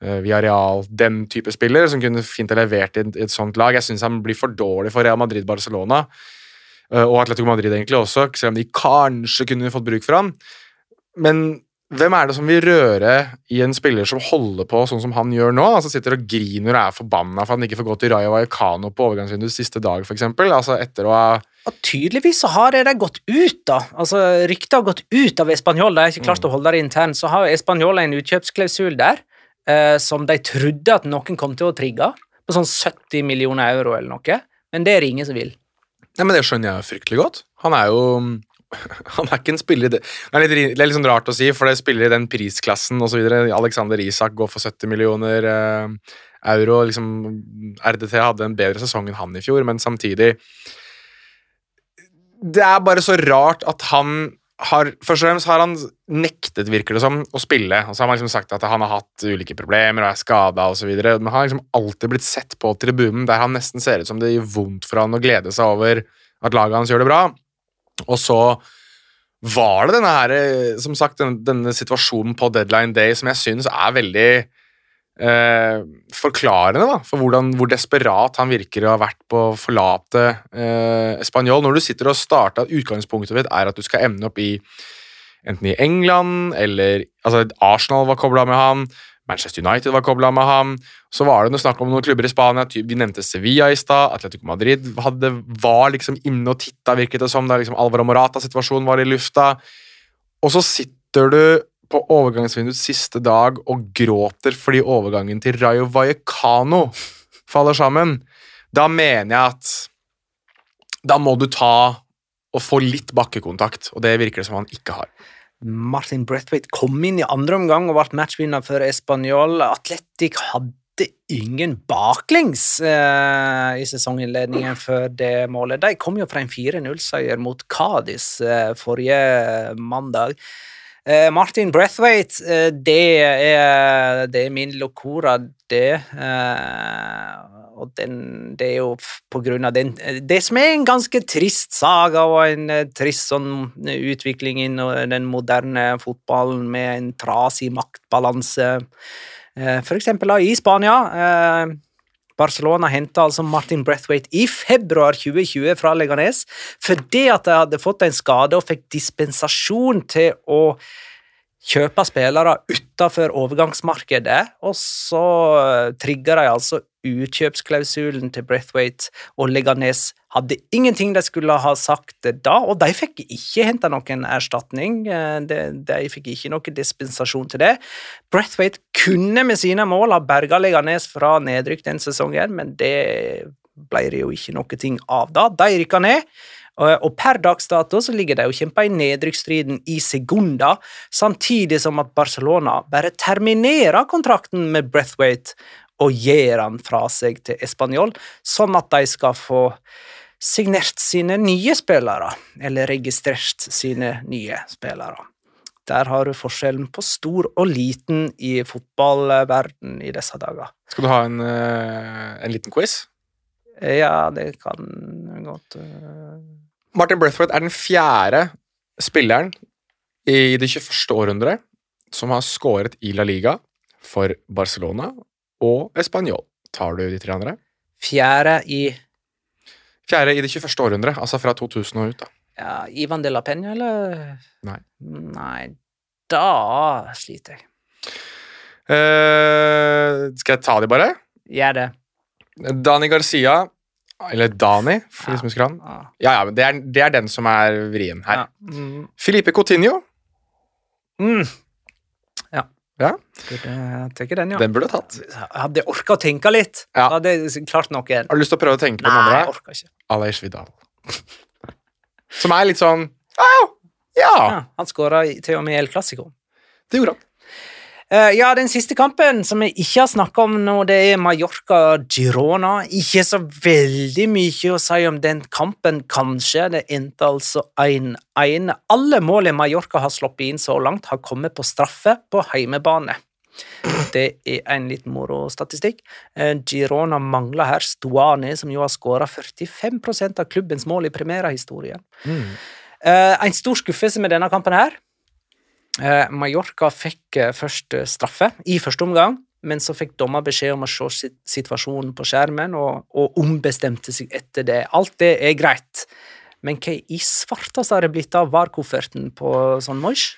eh, Villarreal, den type spiller som kunne fint ha levert i et sånt lag. Jeg syns han blir for dårlig for Real Madrid, Barcelona. Eh, og Atletico Madrid egentlig også, selv om de kanskje kunne fått bruk for ham. Men hvem er det som vil røre i en spiller som holder på sånn som han gjør nå? Altså Sitter og griner og er forbanna for at han ikke får gått til Rayo Vallecano på overgangsvinduets siste dag, f.eks. Altså etter å ha Og tydeligvis så har det gått ut, da. Altså, Ryktet har gått ut av Español. De har ikke klart å holde det internt. Så har Español en utkjøpsklausul der eh, som de trodde at noen kom til å trigge, på sånn 70 millioner euro eller noe. Men det er det ingen som vil. Nei, men Det skjønner jeg fryktelig godt. Han er jo Han er ikke en spiller det Det er litt, det er litt sånn rart å si, for det spiller i den prisklassen osv. Alexander Isak går for 70 millioner eh, euro. liksom RDT hadde en bedre sesong enn han i fjor, men samtidig Det er bare så rart at han har Først og fremst har han nektet, virker det som, å spille. Og så har man liksom sagt at han har hatt ulike problemer og er skada osv. Men han har liksom alltid blitt sett på tribunen der han nesten ser ut som det gjør vondt for han å glede seg over at laget hans gjør det bra. Og så var det denne her, eh, som sagt, denne, denne situasjonen på deadline day som jeg syns er veldig eh, forklarende da, for hvordan, hvor desperat han virker å ha vært på å forlate eh, Spanjol. Når du sitter og starter, utgangspunktet ditt er at du skal emne opp i enten i England eller altså Arsenal var kobla med ham, Manchester United var kobla med ham. Så var det noe snakk om noen klubber i Spania. Vi nevnte Sevilla i stad. Atletico Madrid hadde, var liksom inne og titta, virket det som. Da liksom Alvaro Morata-situasjonen var i lufta. Og så sitter du på overgangsvinduets siste dag og gråter fordi overgangen til Rayo Vallecano faller sammen. Da mener jeg at Da må du ta og få litt bakkekontakt, og det virker det som han ikke har. Martin Brethwaite kom inn i andre omgang og ble matchvinner for Español. Atletic hadde ingen baklengs eh, i sesonginnledningen før det målet. De kom jo fra en 4-0-seier mot Cádiz eh, forrige mandag. Eh, Martin Brethwaite, eh, det, er, det er min locora, det. Eh, og den, det er jo på grunn av den Det som er en ganske trist saga og en trist sånn utvikling i den moderne fotballen med en trasig maktbalanse. For eksempel i Spania. Eh, Barcelona henta altså Martin Brethwaite i februar 2020 fra Leganes fordi at de hadde fått en skade og fikk dispensasjon til å kjøpe spillere utenfor overgangsmarkedet, og så trigga de altså utkjøpsklausulen til Breathwaite og Leganes hadde ingenting de skulle ha sagt da, og de fikk ikke henta noen erstatning. eh, De, de fikk ikke noen dispensasjon til det. Breathwaite kunne med sine mål ha berga Leganes fra nedrykk den sesongen, men det ble det jo ikke noe ting av da. De rykka ned. Og og per dags dato så ligger de og kjemper i nedrykksstriden i Segunda, samtidig som at Barcelona bare terminerer kontrakten med Brethwaite og gir han fra seg til Español, sånn at de skal få signert sine nye spillere, eller registrert sine nye spillere. Der har du forskjellen på stor og liten i fotballverden i disse dager. Skal du ha en, eh, en liten quiz? Ja, det kan godt eh, Martin Brethwaite er den fjerde spilleren i det 21. århundret som har skåret i La Liga for Barcelona og Español. Tar du de tre andre? Fjerde i Fjerde i det 21. århundre, altså fra 2000 og ut. da. ja, Ivan de la Peña, eller? Nei. Nei, da sliter jeg. Uh, skal jeg ta de bare? Gjør det. Dani Garcia, eller Dani, for de som husker han. Ja. Ja, det er, det er den som er vrien her. Ja. Mm. Filipe Coutinho, Mm. Ja. Burde den, ja. den burde du tatt. Hadde jeg orka å tenke litt, Ja. hadde klart noen. Har du lyst til å prøve å tenke på den Nei, jeg andre? orka ikke. Vidal. Som er litt sånn Ja, ja, Ja, han skåra til og med i El Clásico. det gjorde han. Eh, ja, den siste kampen som vi ikke har snakka om nå, det er Mallorca-Girona. Ikke så veldig mye å si om den kampen, kanskje. Det endte altså 1-1. Alle målene Mallorca har sluppet inn så langt, har kommet på straffe på heimebane. Det er en litt moro statistikk. Eh, Girona mangler her Stuani, som jo har skåra 45% av klubbens mål i Primera-historien. Eh, en stor skuffelse med denne kampen her. Eh, Mallorca fikk eh, først eh, straffe i første omgang, men så fikk dommer beskjed om å se situasjonen på skjermen, og, og ombestemte seg etter det. Alt det er greit, men hva i svartas har det blitt av VAR-kofferten på sånn Moish?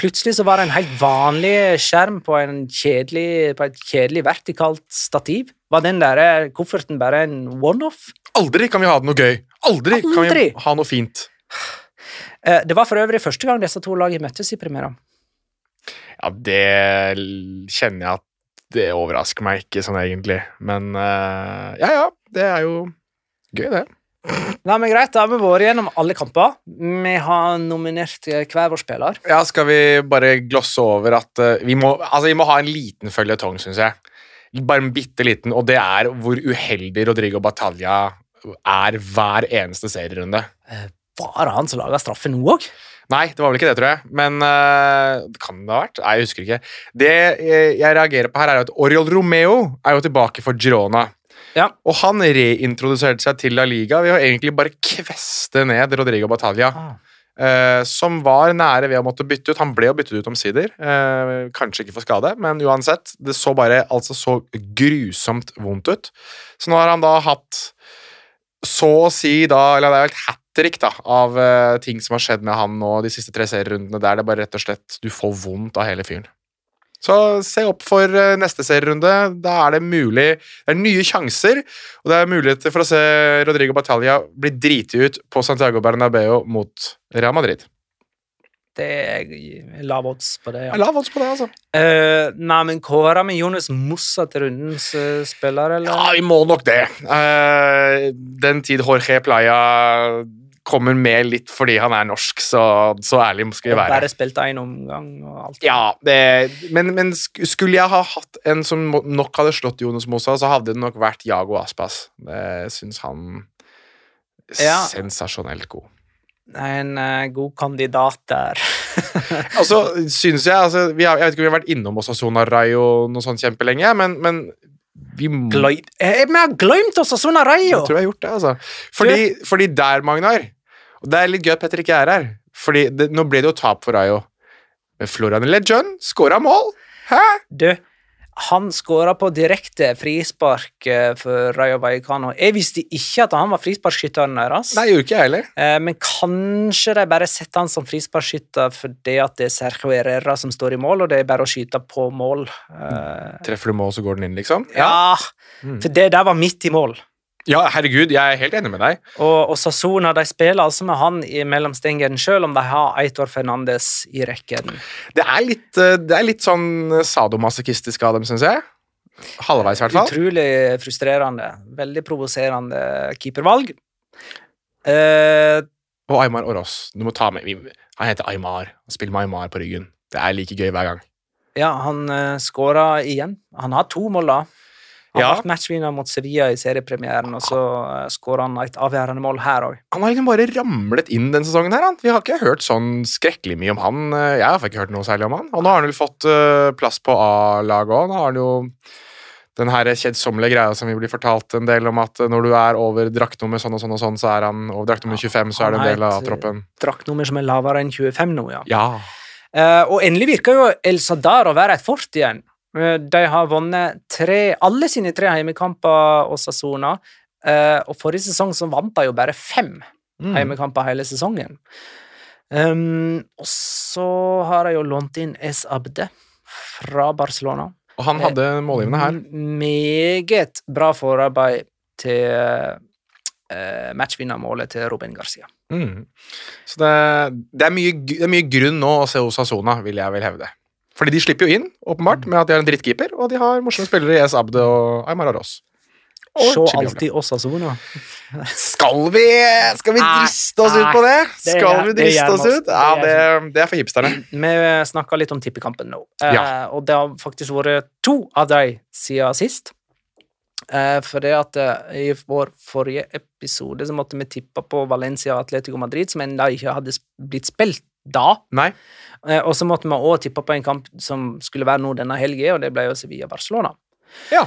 Plutselig så var det en helt vanlig skjerm på, en kjedelig, på et kjedelig vertikalt stativ. Var den der kofferten bare en one-off? Aldri kan vi ha det noe gøy. Aldri, kan vi ha noe fint. Eh, Det var for øvrig første gang disse to lagene møttes i Primera. Ja, det kjenner jeg at det overrasker meg ikke sånn egentlig. Men eh, ja, ja, det er jo gøy, det. Nei, men Greit, da har vi vært gjennom alle kamper. Vi har nominert eh, hver vår spiller. Ja, skal vi bare glosse over at vi, må, altså, vi må ha en liten føljetong, syns jeg. Bare en bitte liten, og det er hvor uheldig Rodrigo Batalla er hver eneste serierunde. Var det han som laga straffe nå òg? Nei, det var vel ikke det, tror jeg. Men uh, kan det ha vært. Nei, jeg husker ikke. Det jeg, jeg reagerer på her, er at Oriol Romeo er jo tilbake for Girona. Ja. Og han reintroduserte seg til La Liga ved å egentlig bare kveste ned Rodrigo Batalha. Ah. Uh, som var nære ved å måtte bytte ut. Han ble jo byttet ut omsider. Uh, kanskje ikke for skade, men uansett. Det så bare altså så grusomt vondt ut. Så nå har han da hatt så å si da Eller det er jo et hat trick da, av uh, ting som har skjedd med han nå de siste tre serierundene, der det bare rett og slett du får vondt av hele fyren. Så se opp for uh, neste serierunde. Da er det mulig Det er nye sjanser, og det er muligheter for å se Rodrigo Batalha bli driti ut på Santiago Bernabeu mot Real Madrid. Det er lav odds på det. ja. Lav odds på det, altså. Uh, nei, men kårer vi Jonas Mossa til rundens uh, spiller, eller? Ja, vi må nok det. Uh, den tid Jorge Playa kommer med litt fordi han er norsk, så, så ærlig skal vi være. Bare spilt én omgang og alt. Ja, det, men, men skulle jeg ha hatt en som nok hadde slått Jonas Mosa, så hadde det nok vært Jago Aspas. Det syns han Ja. sensasjonelt god. En uh, god kandidat der. Altså, synes jeg altså, vi har, Jeg vet ikke om vi har vært innom Osasona Rayo noe sånt kjempelenge, men, men vi må Gløy- jeg, Vi har glemt oss Asuna Rayo! Jeg tror jeg har gjort det, altså. Fordi, fordi der, Magnar Og det er litt gøy at Petter ikke er her. Fordi det, Nå ble det jo tap for Rayo. Florian legend skåra mål! Hæ? Du, han skåra på direkte frispark eh, for Rayo Vallecano. Jeg visste ikke at han var frisparkskytteren deres. Nei, gjorde ikke jeg heller. Eh, Men kanskje de bare setter han som frisparkskytter fordi at det er Sergio Herrera som står i mål, og det er bare å skyte på mål. Eh, Treffer du mål, så går den inn, liksom? Ja, Mm. for det der var midt i mål. Ja, herregud, jeg er helt enig med deg. Og, og Sassona de spiller altså med han i mellomstengeren, selv om de har Eitor Fernandes i rekken. Det er litt, eh, det er litt sånn sadomasochistisk av dem, syns jeg. Halvveis, i hvert fall. Utrolig frustrerende. Veldig provoserende keepervalg. Eh, Og Aymar Oros. Du må ta med Han heter Aymar. Han spiller med Aymar på ryggen. Det er like gøy hver gang. ja, han uh, skåra igjen. Han har to mål, da. Han Ja. vært matchvinner mot Sevilla i seriepremieren, og så uh, skåra han et avgjørende mål her òg. Han har liksom bare ramlet inn denne sesongen. her, han. Vi har ikke hørt sånn skrekkelig mye om han. Eh, Jeg har ikke hørt noe særlig om han. Og nå har han vel fått eh, plass på A-laget òg. Nå har han jo den her kjedsommelige greia som vi blir fortalt en del om at eh, når du er over draktnummer sånn og sånn og sånn, så er han over draktnummer 25, så er du en del av troppen. Draktnummer som er lavere enn 25 nå, ja. Ja. Uh, og endelig virker jo El Sadar å være et fort igjen. Eh, de har vunnet tre, alle sine tre heimekamper og Sassona, eh, og forrige sesong så vant de jo bare fem Mm. heimekamper hele sesongen. Um, og så har de jo lånt inn Es Abde fra Barcelona. Og han hadde målgivende her. M- Meget bra forarbeid til uh, matchvinnermålet til Robin Garcia. Mm. Så det, det, er mye, det er mye grunn nå å se Osasona, vil jeg vel hevde. Fordi de slipper jo inn, åpenbart, med at de har en drittkeeper, og de har morsomme spillere i Es Abde og Aymar Aros. Se alltid Osasona. Skal vi, skal vi driste oss ut på det? Skal vi driste oss ut? Ja, Det det, er for hipsterne. Vi snakka litt om tippekampen nå, eh, Ja. og det har faktisk vært to av dem siden sist. Eh, for det at eh, i vår forrige episode så måtte vi tippe på Valencia og Atletico Madrid, som ennå ikke hadde blitt spilt da. Nei. Eh, og så måtte vi òg tippe på en kamp som skulle være nå denne helga, og det ble jo Sevilla-Barcelona. Ja.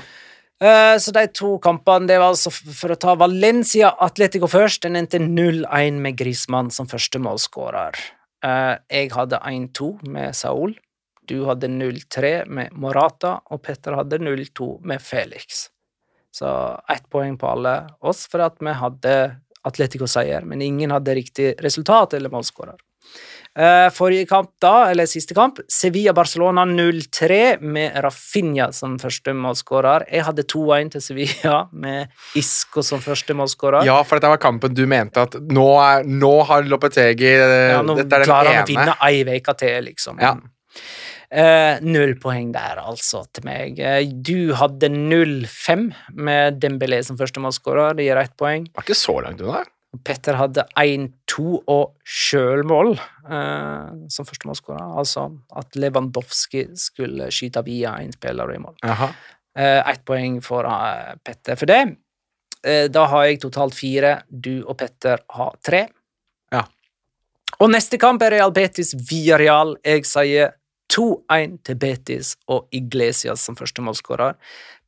Eh, Så de to kampene, det var altså for å ta Valencia Atletico først. Den endte 0-1 med Grismann som første målskårer. Eh, Jeg hadde 1-2 med Saul. Du hadde 0-3 med Morata, og Petter hadde 0-2 med Felix. Så ett poeng på alle oss for at vi hadde Atletico-seier, men ingen hadde riktig resultat eller målskårer. Eh, Forrige kamp, da, eller siste kamp, Sevilla-Barcelona 0-3 med Rafinha som første målskårer. Jeg hadde 2-1 til Sevilla med Isco som første målskårer. Ja, for dette var kampen du mente at nå, er, nå har Lopetegi eh, Ja, nå er klarer han å vinne ei uke til, liksom. Ja. Uh, null poeng der, altså, til meg. Uh, du hadde 0-5 med Dembélé som første målskårer. Det gir ett poeng. Var ikke så langt unna. Petter hadde 1-2 og sjølmål eh, som førstemålsskårer. Altså at Lewandowski skulle skyte via en spiller i mål. Eh, Ett poeng for eh, Petter for det. Eh, da har jeg totalt fire. Du og Petter har tre. Ja. Og neste kamp er Real Betis via Real. Jeg sier 2-1 til Betis og Iglesias som første målskårer.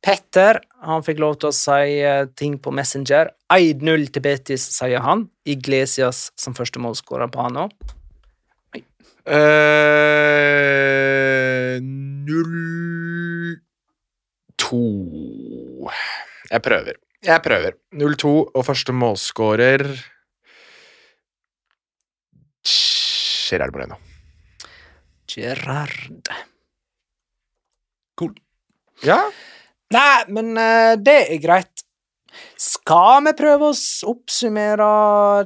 Petter han fikk lov til å si eh, ting på Messenger. 1-0 til Betis, sier han. Iglesias som første målskårer på han òg. Uh, 0-2 Jeg prøver. Jeg prøver. 0-2 og første målskårer Gerard Moreno. Gerard. Cool. Ja, Nei, men uh, det er greit. skal vi prøve å oppsummere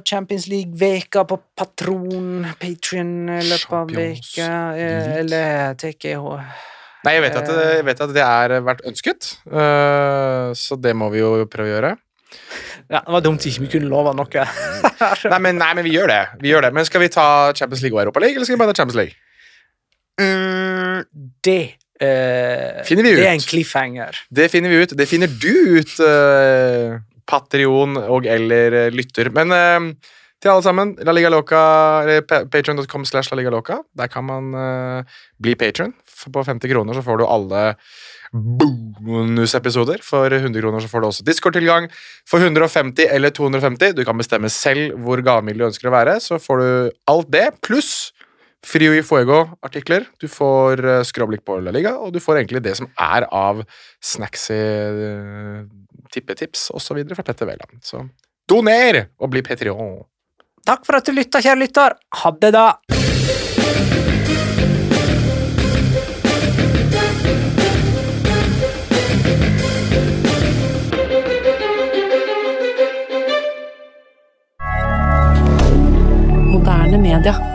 Champions League-veka på Patron, Patrion løpet av veka, eh, eller TKH? Nei, jeg vet at det, jeg vet at det er vært ønsket, eh, så det må vi jo prøve å gjøre. Ja, det var dumt ikke vi kunne love noe. Nei, men, nei, men vi gjør det. Vi gjør det. Men skal vi ta Champions League og Europa League, eller skal vi bare ta Champions League? Mm, det uh, Finner vi Det er en cliffhanger. Det finner vi ut. Det finner du ut, uh, Patrion og eller eh, lytter. Men uh, til alle sammen, La Liga Loca, slash La Liga Loca. Der kan man uh, bli patron. På 50 kroner så får du alle bonusepisoder. For 100 kroner så får du også Discord-tilgang. For 150 eller 250, du kan bestemme selv hvor gavmild du ønsker å være, så får du alt det, pluss Frio i Fuego-artikler. Du får uh, skråblikk på La Liga, og du får egentlig det som er av snacksy uh, tippetips osv. fra Petter Wæland. Så doner og bli Petrion! Takk for at du lytta, kjære lytter. Ha det, da. Moderne media.